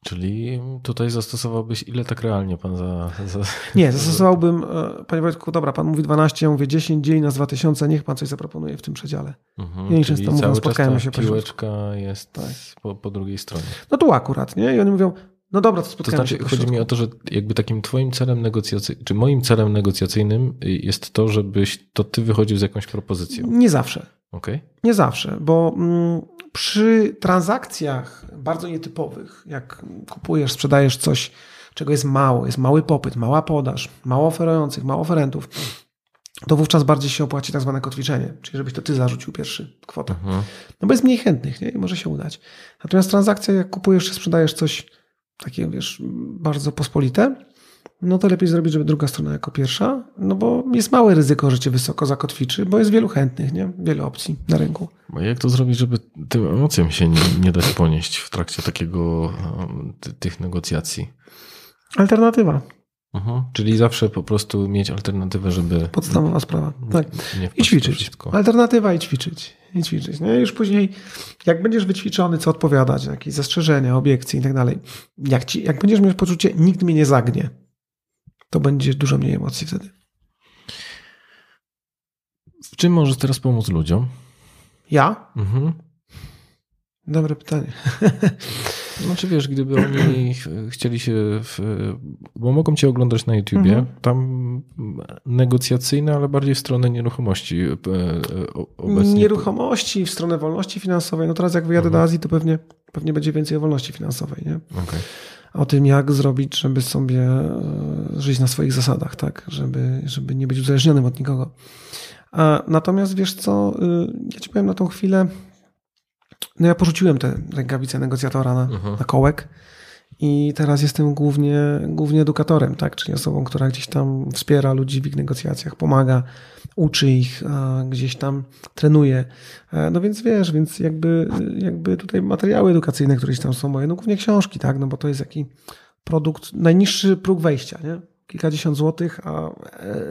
Czyli tutaj zastosowałbyś, ile tak realnie pan za. za... Nie, zastosowałbym, e, panie Wojtku, dobra, pan mówi 12, ja mówię 10, dzieli nas 2000, niech pan coś zaproponuje w tym przedziale. Mhm. Czyli często mówią, spotkajmy się po piłeczka jest Tak. po, po drugiej stronie. No tu akurat, nie? I oni mówią, no dobra, to To spotkajmy znaczy, się chodzi mi o to, że jakby takim twoim celem negocjacyjnym, czy moim celem negocjacyjnym jest to, żebyś to ty wychodził z jakąś propozycją. Nie zawsze. Okej? Nie zawsze, bo mm, przy transakcjach bardzo nietypowych, jak kupujesz, sprzedajesz coś, czego jest mało, jest mały popyt, mała podaż, mało oferujących, mało oferentów, to wówczas bardziej się opłaci tak zwane kotwiczenie, czyli żebyś to ty zarzucił pierwszy kwotę. Mhm. No bo jest mniej chętnych, nie? I może się udać. Natomiast transakcja, jak kupujesz czy sprzedajesz coś takiego, wiesz, bardzo pospolite, no to lepiej zrobić, żeby druga strona jako pierwsza, no bo jest małe ryzyko, że cię wysoko zakotwiczy, bo jest wielu chętnych, nie? Wiele opcji na rynku. Bo jak to zrobić, żeby tym emocjom się nie, nie dać ponieść w trakcie takiego, um, ty, tych negocjacji? Alternatywa. Mhm. Czyli zawsze po prostu mieć alternatywę, żeby Podstawowa sprawa. Tak. nie I ćwiczyć. Alternatywa i ćwiczyć. I ćwiczyć. Nie? Już później, jak będziesz wyćwiczony, co odpowiadać, jakieś zastrzeżenia, obiekcje i tak dalej, jak, ci, jak będziesz mieć poczucie, nikt mnie nie zagnie, to będzie dużo mniej emocji wtedy. W czym możesz teraz pomóc ludziom? Ja? Mhm. Dobre pytanie. (laughs) Znaczy wiesz, gdyby oni ch- chcieli się, w, bo mogą cię oglądać na YouTubie, Mhm. tam negocjacyjne, ale bardziej w stronę nieruchomości e, obecnie. Nieruchomości w stronę wolności finansowej. No teraz jak wyjadę Mhm. do Azji, to pewnie, pewnie będzie więcej o wolności finansowej, nie? Okej. O tym, jak zrobić, żeby sobie e, żyć na swoich zasadach, tak? Żeby, żeby nie być uzależnionym od nikogo. A, natomiast wiesz co, y, ja ci powiem na tą chwilę, no ja porzuciłem te rękawice negocjatora na, Mhm. na kołek i teraz jestem głównie, głównie edukatorem, tak? Czyli osobą, która gdzieś tam wspiera ludzi w ich negocjacjach, pomaga, uczy ich, gdzieś tam trenuje. E, No więc wiesz, więc jakby, jakby tutaj materiały edukacyjne, które gdzieś tam są moje, no głównie książki, tak? No bo to jest taki produkt, najniższy próg wejścia, nie? Kilkadziesiąt złotych, a e,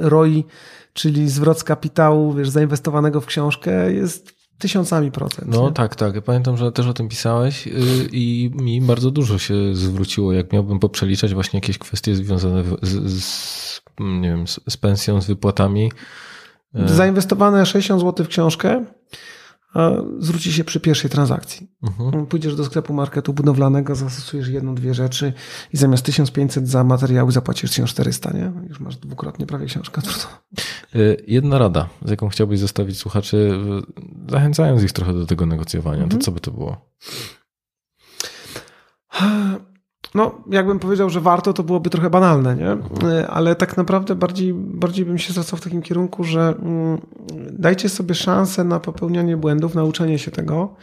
ROI, czyli zwrot z kapitału, wiesz, zainwestowanego w książkę jest tysiącami procent. No nie? tak, tak. Ja Pamiętam, że też o tym pisałeś y, i mi bardzo dużo się zwróciło, jak miałbym poprzeliczać właśnie jakieś kwestie związane z, z, nie wiem, z, pensją, z wypłatami. E, Zainwestowane 60 zł w książkę zwróci się przy pierwszej transakcji. Mhm. Pójdziesz do sklepu marketu budowlanego, zastosujesz jedną, dwie rzeczy i zamiast 1500 za materiały zapłacisz 1400, nie? Już masz dwukrotnie prawie książkę. Y, Jedna rada, z jaką chciałbyś zostawić słuchaczy, y, zachęcając ich trochę do tego negocjowania, Mhm. to co by to było? No, jakbym powiedział, że warto, to byłoby trochę banalne, nie? Ale tak naprawdę bardziej, bardziej bym się zwracał w takim kierunku, że mm, dajcie sobie szansę na popełnianie błędów, nauczenie się tego,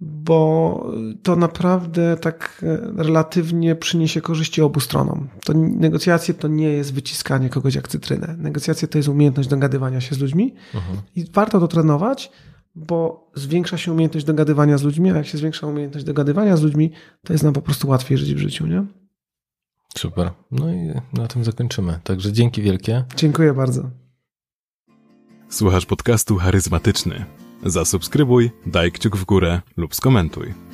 bo to naprawdę tak e, relatywnie przyniesie korzyści obu stronom. To negocjacje to nie jest wyciskanie kogoś jak cytrynę. Negocjacje to jest umiejętność dogadywania się z ludźmi Mhm. i warto to trenować, bo zwiększa się umiejętność dogadywania z ludźmi, a jak się zwiększa umiejętność dogadywania z ludźmi, to jest nam po prostu łatwiej żyć w życiu, nie? Super. No i na tym zakończymy. Także dzięki wielkie. Dziękuję bardzo. Słuchasz podcastu charyzmatyczny. Zasubskrybuj, daj kciuk w górę lub skomentuj.